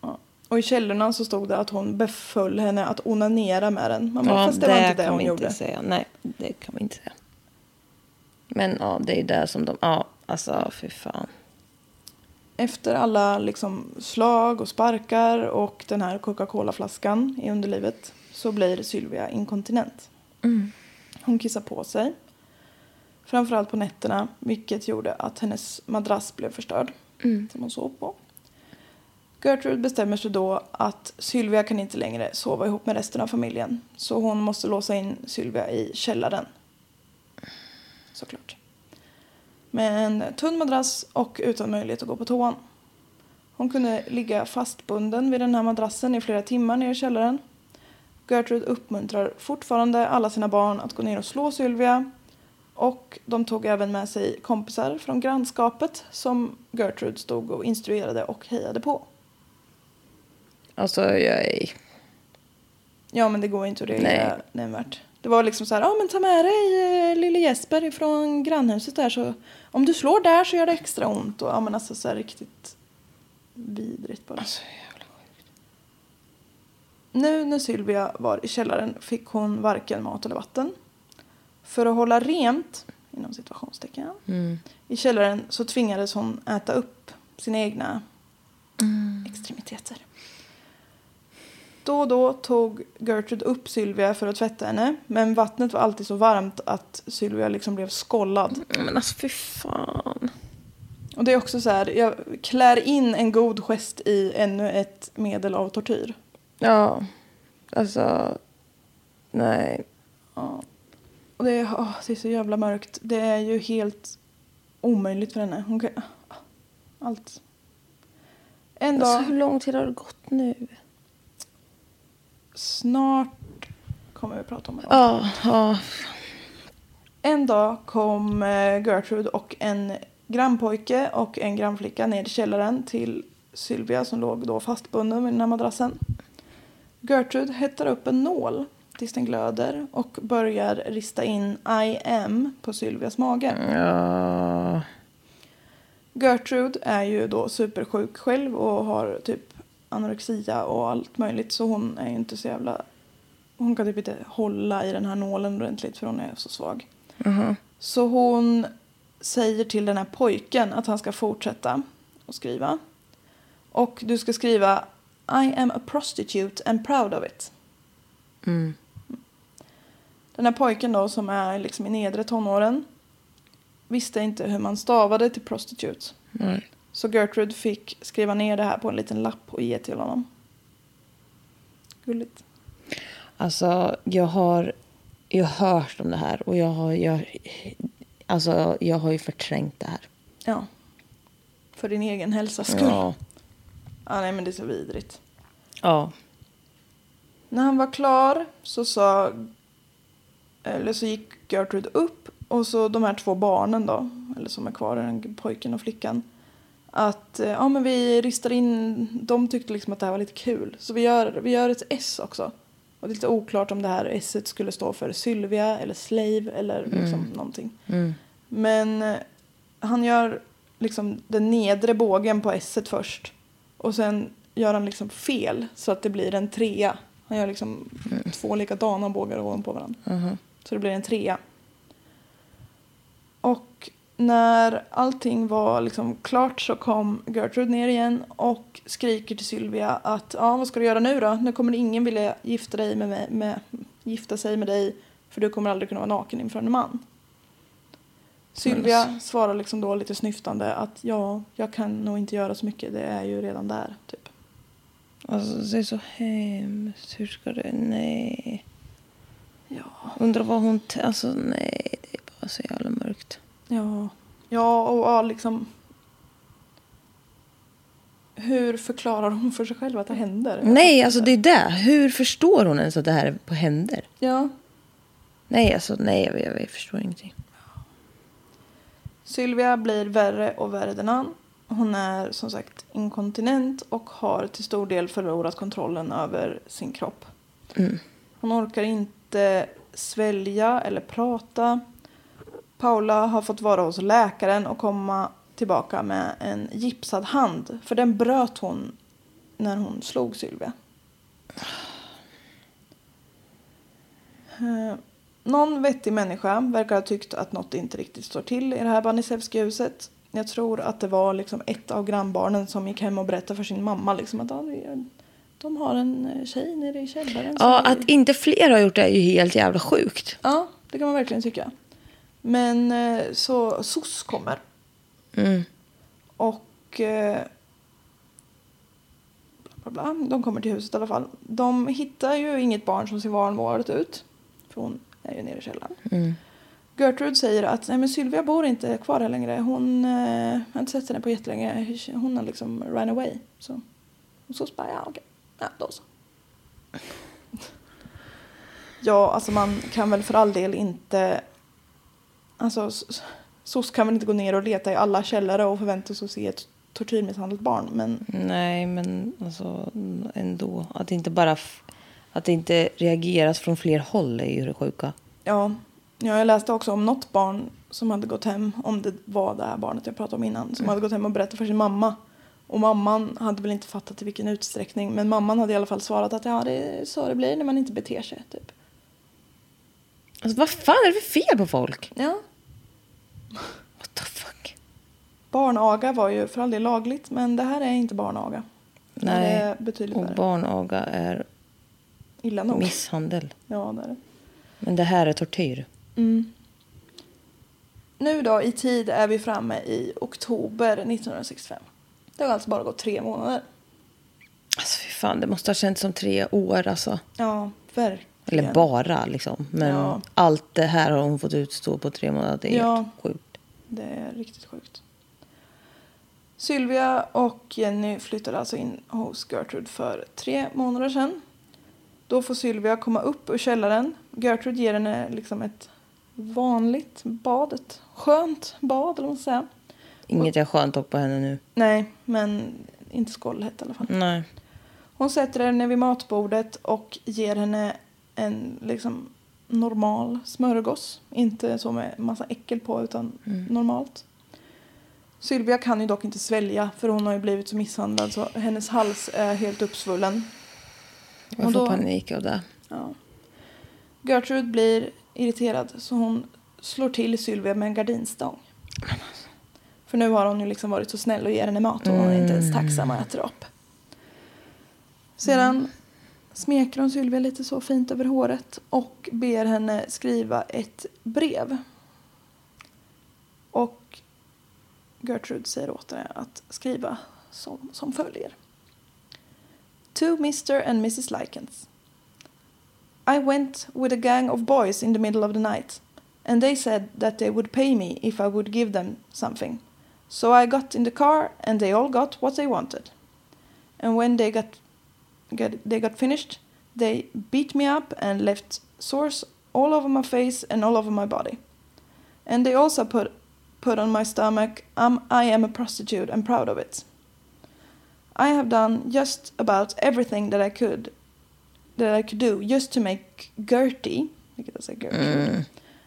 Ja. Och i källorna så stod det att hon beföll henne att onanera med den. Man bara, Ja, fast det var inte det hon gjorde. inte säga. Nej, det kan vi inte säga. Men ja, det är där som de... Ja, alltså fy fan. Efter alla liksom slag och sparkar och den här Coca-Cola-flaskan i underlivet så blir Sylvia inkontinent. Hon kissar på sig. Framförallt på nätterna, vilket gjorde att hennes madrass blev förstörd. Som hon sov på. Gertrude bestämmer sig då att Sylvia kan inte längre sova ihop med resten av familjen. Så hon måste låsa in Sylvia i källaren. Såklart. Med en tunn madrass och utan möjlighet att gå på toan. Hon kunde ligga fastbunden vid den här madrassen i flera timmar nere i källaren. Gertrude uppmuntrar fortfarande alla sina barn att gå ner och slå Sylvia. Och de tog även med sig kompisar från grannskapet som Gertrude stod och instruerade och hejade på. Alltså, jag är... Ja, men det går inte att reagera nämnvärt. Det var liksom så här, ja men ta med dig eh, lille Jesper ifrån grannhuset där så om du slår där så gör det extra ont. Och ja men alltså så här riktigt vidrigt bara. Alltså, Nu när Sylvia var i källaren fick hon varken mat eller vatten. För att hålla rent, inom situationstecken, Mm. i källaren så tvingades hon äta upp sina egna extremiteter. Då och då tog Gertrude upp Sylvia för att tvätta henne. Men vattnet var alltid så varmt att Sylvia liksom blev skållad. Men alltså fy fan. Och det är också så här, jag klär in en god gest i ännu ett medel av tortyr. Ja, alltså. Nej. Och det är, åh, det är så jävla mörkt. Det är ju helt omöjligt för henne. Hon kan, allt. En dag, Alltså, hur lång tid har det gått nu? Snart kommer vi prata om det. Ja, ja. En dag kom Gertrude och en grannpojke och en grannflicka ner i källaren till Sylvia som låg då fastbunden vid den här madrassen. Gertrude hettar upp en nål tills den glöder och börjar rista in I am på Sylvias mage. ja. Gertrude är ju då supersjuk själv och har typ anorexia och allt möjligt så hon är ju inte så jävla... Hon kan typ inte hålla i den här nålen ordentligt för hon är så svag. Så hon säger till den här pojken att han ska fortsätta att skriva. Och du ska skriva I am a prostitute and proud of it. Den här pojken då som är liksom i nedre tonåren visste inte hur man stavade till prostitute. Nej. Så Gertrude fick skriva ner det här på en liten lapp och ge till honom. Gulligt. Alltså, jag har ju hört om det här och jag har, jag, alltså, jag har ju förträngt det här. Ja. För din egen hälsas skull. Ja. Ja. nej men det är så vidrigt. Ja. När han var klar så sa... Eller så gick Gertrude upp och så de här två barnen då, eller som är kvar, den pojken och flickan. Att eh, ja men vi ristar in, de tyckte liksom att det här var lite kul. Så vi gör, vi gör ett S också. Och det är lite oklart om det här S skulle stå för Sylvia eller Slave eller liksom någonting. Men eh, han gör liksom den nedre bågen på S först. Och sen gör han liksom fel så att det blir en trea. Han gör liksom två likadana bågar ovanpå varandra. Så det blir en trea. Och när allting var liksom klart så kom Gertrude ner igen och skriker till Sylvia att ja, vad ska du göra nu då? Nu kommer ingen vilja gifta, dig med, mig- med, gifta sig med dig för du kommer aldrig kunna vara naken inför en man. Sylvia svarar liksom då lite snyftande att ja, jag kan nog inte göra så mycket, det är ju redan där. Typ. Alltså, det är så hemskt. Hur ska det... Nej. Ja. Undrar vad hon... Alltså, nej. Det är bara så jävla. Ja, ja och ja, liksom... Hur förklarar hon för sig själv att det händer? Nej, alltså det är det. Hur förstår hon ens att det här är på händer? Ja. Nej, alltså nej, jag, jag, jag förstår ingenting. Sylvia blir värre och värre den an. Hon är som sagt inkontinent och har till stor del förlorat kontrollen över sin kropp. Hon orkar inte svälja eller prata. Paula har fått vara hos läkaren och komma tillbaka med en gipsad hand. För den bröt hon när hon slog Sylvia. Eh, Någon vettig människa verkar ha tyckt att något inte riktigt står till i det här Banisevski-huset. Jag tror att det var liksom ett av grannbarnen som gick hem och berättade för sin mamma liksom att de har en eh, tjej nere i källaren. Ja, att inte fler har gjort det är ju helt jävla sjukt. Ja, det kan man verkligen tycka. Men eh, så SOS kommer. Och... Eh, bla, bla, bla. De kommer till huset i alla fall. De hittar ju inget barn som ser vanvårdat ut. För hon är ju nere i källaren. Gertrude säger att Nej, men Sylvia bor inte kvar här längre. Hon eh, har inte sett henne på jättelänge. Hon har liksom run away. Så, och så bara, ja okej. Ja, då så. Ja, alltså man kan väl för all del inte... Alltså, SOS kan väl inte gå ner och leta i alla källare och förvänta sig att se ett tortyrmisshandlat barn. Men Nej, men alltså ändå. Att det inte bara... Att det inte reageras från fler håll är ju det sjuka. ja, ja, jag läste också om något barn som hade gått hem, om det var det här barnet jag pratade om innan, som hade gått hem och berättat för sin mamma. Och mamman hade väl inte fattat i vilken utsträckning, men mamman hade i alla fall svarat att ja, det är så det blir när man inte beter sig. Typ. Alltså vad fan är det för fel på folk? Ja. What the fuck? Barnaga var ju för all del lagligt, men det här är inte barnaga. Det Nej. är betydligt Och värre. barnaga är illa nog. Misshandel. Ja, det är det. Men det här är tortyr. Nu då i tid är vi framme i oktober 1965. Det har alltså bara gått tre månader. Alltså fy fan, det måste ha känts som tre år alltså. Ja, verkligen. Eller bara liksom. Men Ja. allt det här har hon fått utstå på tre månader. Det är Ja. helt sjukt. Det är riktigt sjukt. Sylvia och Jenny flyttade alltså in hos Gertrude för tre månader sedan. Då får Sylvia komma upp ur källaren. Gertrude ger henne liksom ett vanligt bad, ett skönt bad eller vad man säga. Inget är skönt dock på henne nu. Nej, men inte skållhett i alla fall. Nej. Hon sätter henne vid matbordet och ger henne en liksom normal smörgås. Inte så med massa äckel på utan normalt. Sylvia kan ju dock inte svälja för hon har ju blivit så misshandlad så hennes hals är helt uppsvullen. Jag Och får då- panik av det. Ja. Gertrude blir irriterad så hon slår till Sylvia med en gardinstång. För nu har hon ju liksom varit så snäll och ger henne mat och hon är inte ens tacksam och äter upp. Sedan smeker hon Sylvia lite så fint över håret och ber henne skriva ett brev. Och Gertrude säger åt henne att skriva som, som följer. To Mr and Mrs Likens. I went with a gang of boys in the middle of the night, and they said that they would pay me if I would give them something. So I got in the car, and they all got what they wanted. And when they got, got they got finished, they beat me up and left sores all over my face and all over my body. And they also put put on my stomach, um, I am a prostitute and proud of it. I have done just about everything that I could that I could do just to make Gertie, jag säger Gertrude,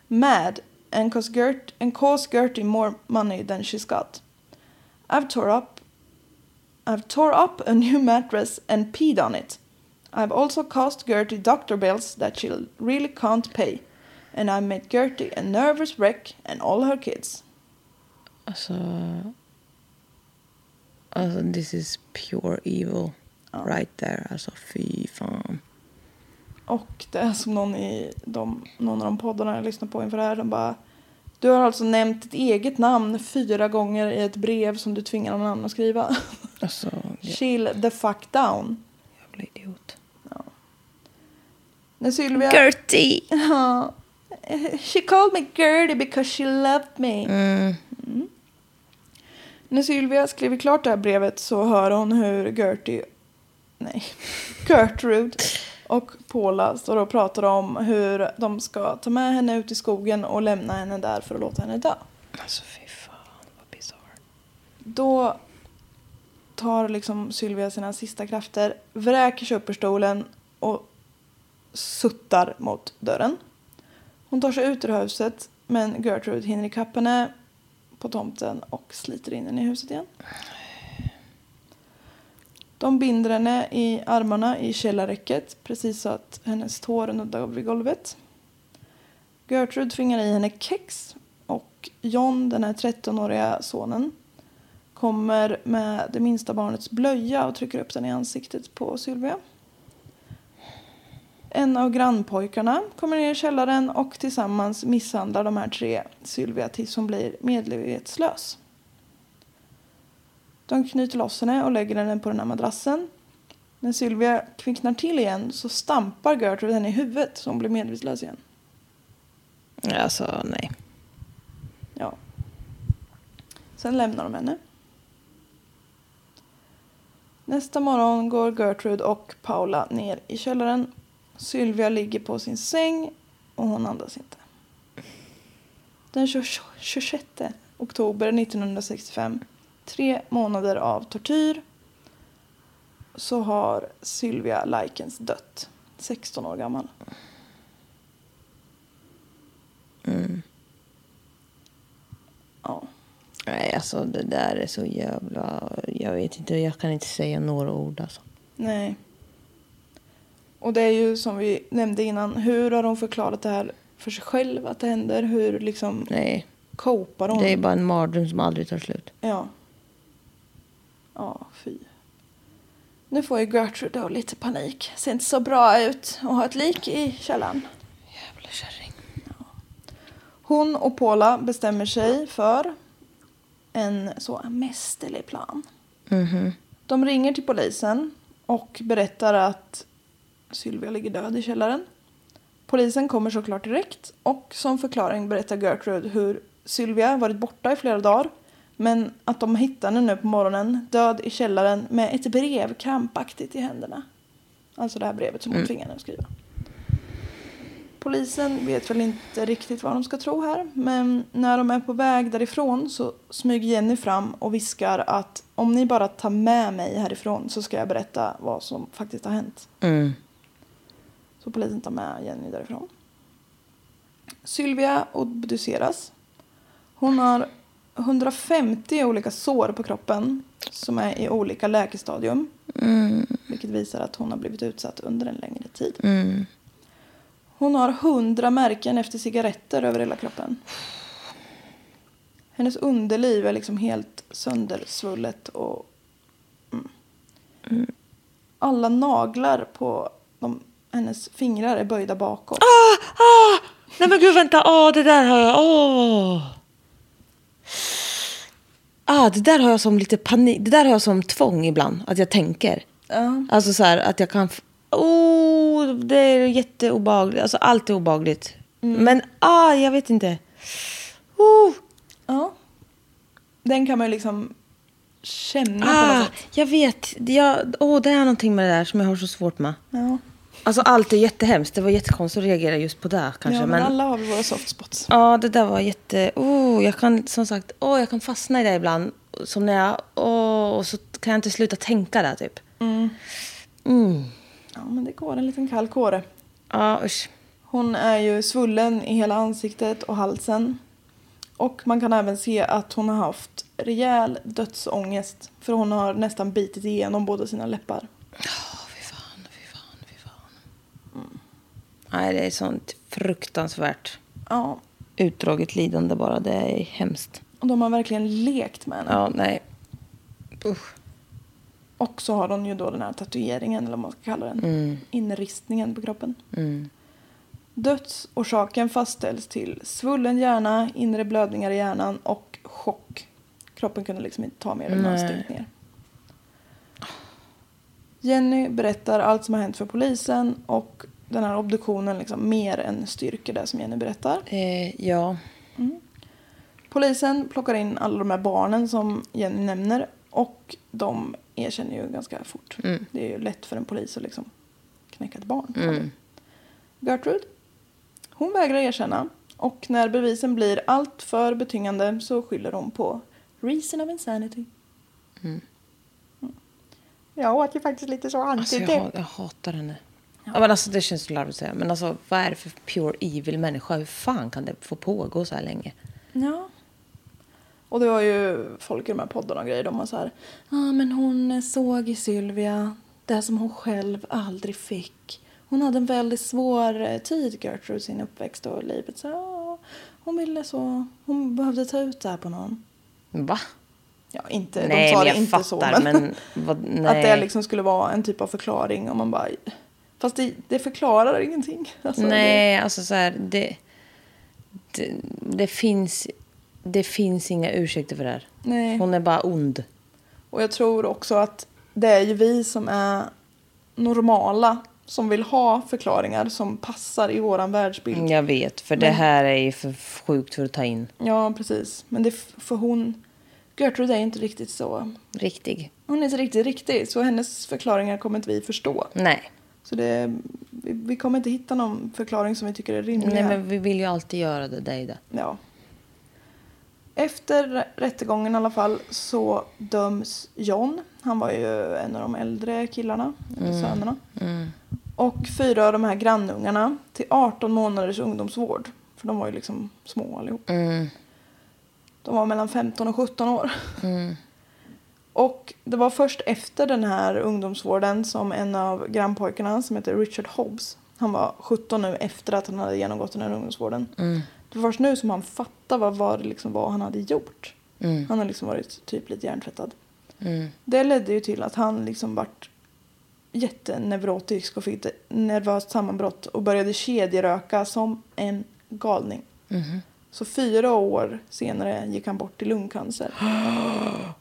mad and cause Gert and cause Gertie more money than she's got. I've tore up I've tore up a new mattress and peed on it. I've also cost Gertie doctor bills that she really can't pay. And I made Gertie a nervous wreck and all her kids. Alltså... Alltså this is pure evil. Right there. Alltså fy fan. Och det är som någon i de, någon av de poddarna jag lyssnar på inför det här. De bara, du har alltså nämnt ditt eget namn fyra gånger i ett brev som du tvingar någon annan att skriva. Alltså, jä- Chill the fuck down. jävla idiot. När Sylvia... Gertie! Ja. She called me Gertie because she loved me. Mm. När Sylvia skriver klart det här brevet så hör hon hur Gertie, nej, Gertrude och Paula står och pratar om hur de ska ta med henne ut i skogen och lämna henne där för att låta henne dö. Alltså fy fan vad bisarrt. Då tar liksom Sylvia sina sista krafter, vräker sig upp ur stolen och suttar mot dörren. Hon tar sig ut ur huset men Gertrude hinner ikapp henne på tomten och sliter in henne i huset igen. De binder henne i armarna i källarräcket precis så att hennes tår nuddar vid golvet. Gertrude tvingar i henne kex och John, den här 13-åriga sonen, kommer med det minsta barnets blöja och trycker upp den i ansiktet på Sylvia. En av grannpojkarna kommer ner i källaren och tillsammans misshandlar de här tre Sylvia tills hon blir medvetslös. De knyter loss henne och lägger henne på den här madrassen. När Sylvia kvicknar till igen så stampar Gertrude henne i huvudet så hon blir medvetslös igen. Alltså nej. Ja. Sen lämnar de henne. Nästa morgon går Gertrude och Paula ner i källaren. Sylvia ligger på sin säng och hon andas inte. Den 20 26 oktober 1965, tre månader av tortyr, så har Sylvia Likens dött. 16 år gammal. Ja. Nej alltså det där är så jävla... Jag vet inte, jag kan inte säga några ord alltså. Nej. Och det är ju som vi nämnde innan, hur har hon förklarat det här för sig själv att det händer? Hur liksom Nej. copar hon? Det är bara en mardröm som aldrig tar slut. Ja. Ja, fy. Nu får ju Gertrude då lite panik. Ser inte så bra ut att ha ett lik i källaren. Jävla kärring. Hon och Paula bestämmer sig för en så mästerlig plan. De ringer till polisen och berättar att Sylvia ligger död i källaren. Polisen kommer såklart direkt och som förklaring berättar Gertrude hur Sylvia varit borta i flera dagar men att de hittar henne nu på morgonen död i källaren med ett brev krampaktigt i händerna. Alltså det här brevet som hon tvingade henne att skriva. Polisen vet väl inte riktigt vad de ska tro här. Men när de är på väg därifrån så smyger Jenny fram och viskar att om ni bara tar med mig härifrån så ska jag berätta vad som faktiskt har hänt. Mm. Så polisen tar med Jenny därifrån. Sylvia obduceras. Hon har 150 olika sår på kroppen som är i olika läkestadium. Vilket visar att hon har blivit utsatt under en längre tid. Hon har 100 märken efter cigaretter över hela kroppen. Hennes underliv är liksom helt söndersvullet och... Mm. Alla naglar på de, hennes fingrar är böjda bakåt. Nej men gud vänta, åh det där har jag, åh. Ah, det där har jag som lite panik, det där har jag som tvång ibland, att jag tänker. Ja. Alltså så här att jag kan, oh, det är jätteobehagligt, alltså allt är obehagligt. Men ah, jag vet inte. Oh, Ja. Den kan man ju liksom känna på ah, något sätt. jag vet, jag, oh, det är någonting med det där som jag har så svårt med. Ja. Alltså allt är jättehemskt, det var jättekonstigt att reagera just på det kanske. ja, men, men alla har vi våra soft spots. Ja, det där var jätte... Oh, jag kan som sagt oh, jag kan fastna i det ibland. Som när jag... Oh, och så kan jag inte sluta tänka där typ. Ja, men det går en liten kall kåre. Ja, usch. Hon är ju svullen i hela ansiktet och halsen. Och man kan även se att hon har haft rejäl dödsångest. För hon har nästan bitit igenom båda sina läppar. Åh, fy fan, fy fan, fy fan. Nej, det är sånt fruktansvärt Ja, utdraget lidande bara. Det är hemskt. och de har verkligen lekt med henne. Ja, nej. Usch. Och så har hon ju då den här tatueringen, eller vad man ska kalla den. Inristningen på kroppen. Dödsorsaken fastställs till svullen hjärna, inre blödningar i hjärnan och chock. Kroppen kunde liksom inte ta mer än man stängt ner. Jenny berättar allt som har hänt för polisen och den här obduktionen liksom mer än styrker det som Jenny berättar. Eh, ja. Polisen plockar in alla de här barnen som Jenny nämner och de erkänner ju ganska fort. Det är ju lätt för en polis att liksom knäcka ett barn. Gertrude, hon vägrar erkänna och när bevisen blir allt för betyngande så skyller hon på reason of insanity. Mm. Ja, och att jag faktiskt lite så Alltså, jag, jag hatar henne. Ja. men alltså, det känns så larvigt att säga. Men alltså, vad är det för pure evil människa? Hur fan kan det få pågå så här länge? Ja. Och det var ju folk i de här poddarna och grejer. De var så här. Ja, ah, men hon såg i Sylvia det som hon själv aldrig fick. Hon hade en väldigt svår eh, tid, Gertrude, sin uppväxt och livet. Så, ja, hon ville så. Hon behövde ta ut det här på någon. Va? Ja, inte, nej, de sa det inte fattar. så. Men, Men, vad, att det liksom skulle vara en typ av förklaring. Och man bara, fast det, det förklarar ingenting. Alltså, Nej, alltså så här, det, det, det, finns, det finns inga ursäkter för det här. Nej. Hon är bara ond. Och jag tror också att det är ju vi som är normala som vill ha förklaringar som passar i våran världsbild. Jag vet, för det Men- här är ju för sjukt för att ta in. Ja, precis. Men det, för hon... Gertrude är inte riktigt så... Riktig. Hon är inte riktigt riktig, så hennes förklaringar kommer inte vi förstå. Nej. Så det, vi, vi kommer inte hitta någon förklaring som vi tycker är rimlig. Nej, men vi vill ju alltid göra det, ju det. Ja. Efter rättegången i alla fall så döms John. Han var ju en av de äldre killarna, eller sönerna. Och fyra av de här grannungarna till 18 månaders ungdomsvård. För de var ju liksom små allihop. De var mellan 15 och 17 år. Och det var först efter den här ungdomsvården som en av grannpojkarna som heter Richard Hobbs. Han var 17 nu efter att han hade genomgått den här ungdomsvården. Det var först nu som han fattade vad, vad, liksom var han hade gjort. Han har liksom varit typ lite hjärntvättad. Det ledde ju till att han liksom vart jätteneurotisk och fick ett nervöst sammanbrott och började kedjeröka som en galning. Så fyra år senare gick han bort i lungcancer.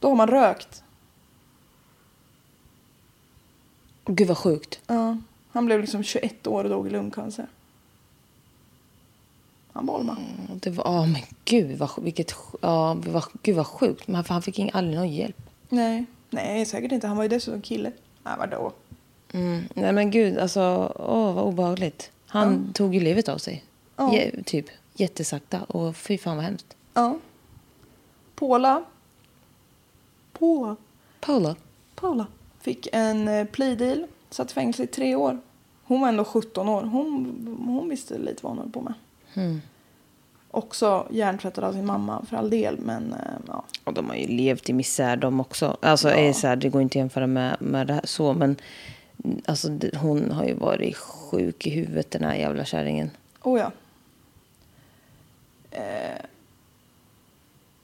Då har man rökt. Gud vad sjukt. Ja, han blev liksom 21 år och dog i lungcancer. Han bolmade. Det var, ja men gud vad, vilket, ja, vad, gud vad sjukt. Men han, fick ing- aldrig någon hjälp. Nej, nej säkert inte. Han var ju dessutom kille. Nej, vadå? Mm. Nej men gud, alltså, åh vad obehagligt. Han tog ju livet av sig. Ja. Je, typ, jättesakta. Och fy fan vad hemskt. Ja. Paula. Paula. Paula. Paula. Fick en eh, plea deal. Satt i fängelse i tre år. Hon var ändå 17 år. Hon, hon visste lite vad hon höll på med. Också hjärntvättad av sin mamma för all del. Men eh, ja. Och de har ju levt i misär de också. Alltså är så här, det går inte att jämföra med, med det här så. Men mm, alltså, hon har ju varit sjuk i huvudet den här jävla kärringen. Oh ja. Eh,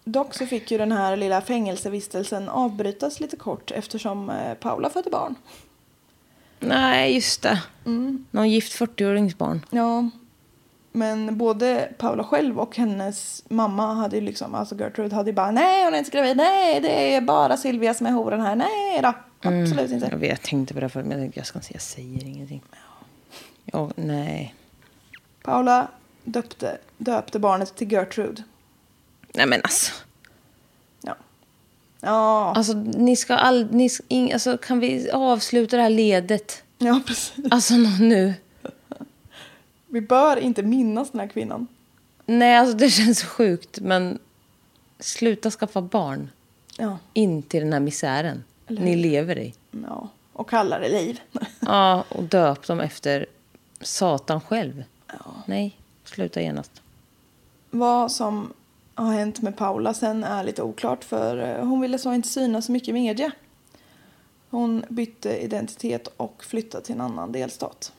dock så fick ju den här lilla fängelsevistelsen avbrytas lite kort eftersom eh, Paula födde barn. Nej, just det. Någon gift 40-åringsbarn. Ja. Men både Paula själv och hennes mamma hade ju liksom, alltså Gertrude hade ju bara nej hon är inte gravid, nej det är bara Silvia som är horen här, nej då, absolut inte. Jag, vet, jag tänkte på det förut, men jag tänkte jag ska inte säga, jag säger ingenting. Ja, nej. Paula döpte, döpte barnet till Gertrude. Nej men alltså. Ja. Ja, Alltså, ni ska all, ni, ska- ing, alltså, kan vi avsluta det här ledet? ja precis. Alltså nå- nu. Vi bör inte minnas den här kvinnan. Nej, alltså det känns sjukt, men sluta skaffa barn. Ja, In till den här misären Eller ni hur? lever i. ja. och kallar det liv. Ja, och döp dem efter Satan själv. Nej, sluta genast. Vad som har hänt med Paula sen är lite oklart för eh, hon ville så inte synas så mycket i media. Hon bytte identitet och flyttade till en annan delstat.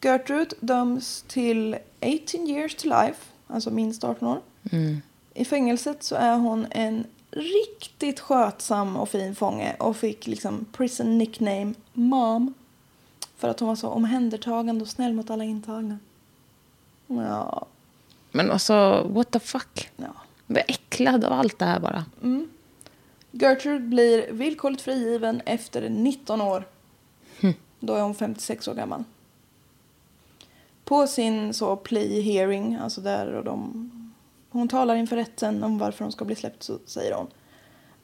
Gertrude döms till 18 years to life, alltså minst 18 år. I fängelset så är hon en riktigt skötsam och fin fånge och fick liksom prison nickname Mom. För att hon var så omhändertagande och snäll mot alla intagna. Ja, Men alltså, what the fuck? ja. Jag blir äcklad av allt det här bara. Gertrude blir villkorligt frigiven efter 19 år. Då är hon 56 år gammal. På sin så plea hearing, alltså där och de, hon talar inför rätten om varför hon ska bli släppt så säger hon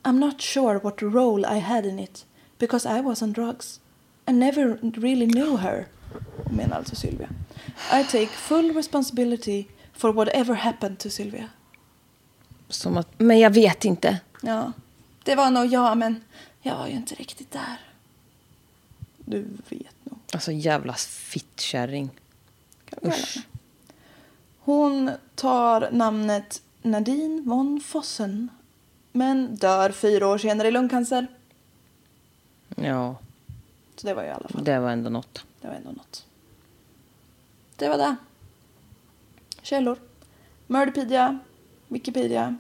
I'm not sure what role I had in it because I was on drugs. I never really knew her, menar alltså Sylvia. I take full responsibility for whatever happened to Sylvia. Som att, men jag vet inte. Ja, det var nog jag, men jag var ju inte riktigt där. Du vet nog. Alltså jävla fittkärring. Henne. Hon tar namnet Nadine von Fossen, men dör fyra år senare i lungcancer. Ja, Så det var ju i alla fall, det var ändå något. det var ändå något. Det var det. Källor. Murderpedia, Wikipedia,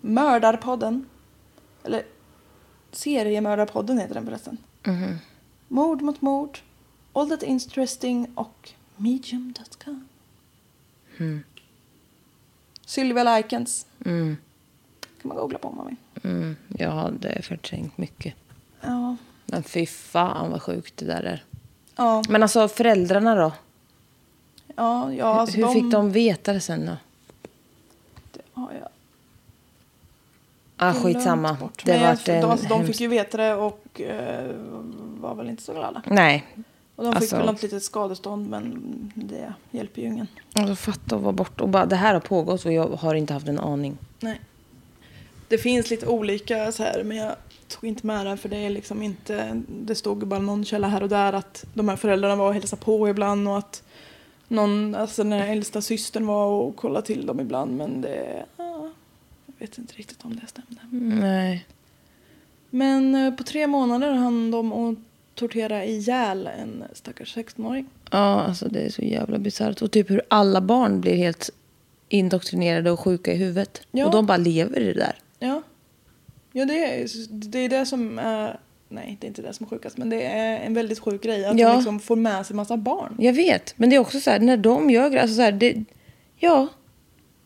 Mördarpodden. Eller Seriemördarpodden heter den förresten. Mord mot mord, All That Interesting och Medium.com. Sylvia Likens. Mm. kan man googla på om man vill. Mm, jag hade förträngt mycket. Ja. Men fy fan vad sjukt det där är. Ja, Men alltså föräldrarna då? Ja, ja alltså Hur de, fick de veta det sen då? Det har jag Ah, skitsamma. bort. Det vart jag, en de, de hemsk- fick ju veta det och eh, var väl inte så glada. Nej. Och de fick Alltså- väl något litet skadestånd men det hjälper ju ingen. Alltså fatta att vara bort och bara det här har pågått och jag har inte haft en aning. Nej. Det finns lite olika så här men jag tog inte med det för det är liksom inte, det stod bara någon källa här och där att de här föräldrarna var och hälsade på ibland och att någon, alltså den här äldsta systern var och kollade till dem ibland men det, ja, jag vet inte riktigt om det stämde. Nej. Men eh, på tre månader hann de att tortera ihjäl en stackars 16-åring. Ja, alltså det är så jävla bisarrt. Och typ hur alla barn blir helt indoktrinerade och sjuka i huvudet. Ja. Och de bara lever i det där. Ja. Ja, det är, det är det som är... Nej, det är inte det som är sjukast, men det är en väldigt sjuk grej att Ja. de liksom får med sig massa barn. Jag vet, men det är också så här när de gör alltså så här, det, ja,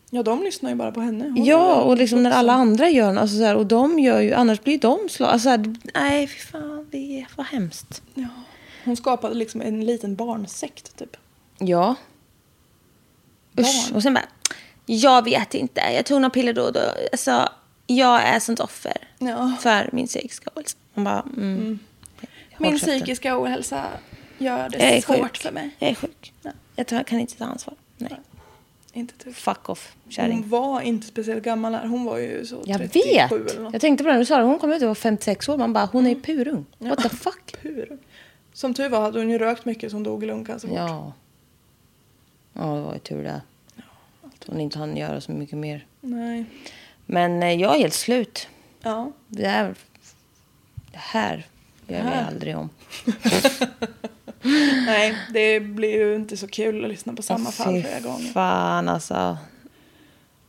Ja, de lyssnar ju bara på henne. Hon ja och liksom när alla andra gör alltså så här, och de gör ju, annars blir de slagna, alltså så här, nej fy fan, det är vad hemskt. Ja. Hon skapade liksom en liten barnsekt, typ. Ja. Usch, och sen bara, jag vet inte, jag tog några piller då och då, alltså jag är sånt offer Ja. för min psykiska ohälsa. Man bara, mm. Min Håll käften. psykiska ohälsa gör det svårt sjuk. för mig. Jag är sjuk. Jag tar, kan inte ta ansvar. Nej. Inte typ. Fuck off, kärring. Hon var inte speciellt gammal när hon var ju så Jag 37 vet! eller något. Jag tänkte på det när du sa det. Hon kom ut och var 56 år. Man bara, hon är ju purung. What the fuck? Pur. Som tur var hade hon ju rökt mycket som dog i lungcancer fort. Ja. Ja, det var ju tur det. Att hon inte hann göra så mycket mer. Nej. Men eh, jag är helt slut. Ja. Det, är, det här gör vi här. aldrig om. Nej, det blir ju inte så kul att lyssna på samma Fy fall flera gånger. fan alltså.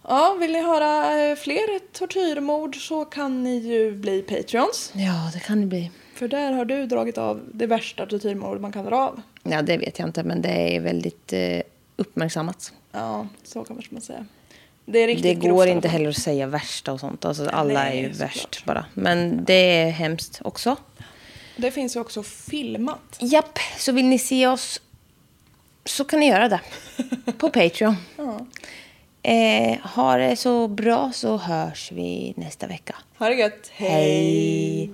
Ja, vill ni höra eh, fler tortyrmord så kan ni ju bli Patreons. Ja, det kan det bli. För där har du dragit av det värsta tortyrmord man kan dra av. Ja, det vet jag inte. Men det är väldigt eh, uppmärksammat. Ja, så kan man säga. Det Det grovt går alla inte heller att säga värsta och sånt. Alltså, alla Nej, är ju värst bara. Men det är hemskt också. Det finns ju också filmat. Japp, så vill ni se oss så kan ni göra det. På Patreon. Ja. Eh, ha det så bra så hörs vi nästa vecka. Ha det gött. Hej.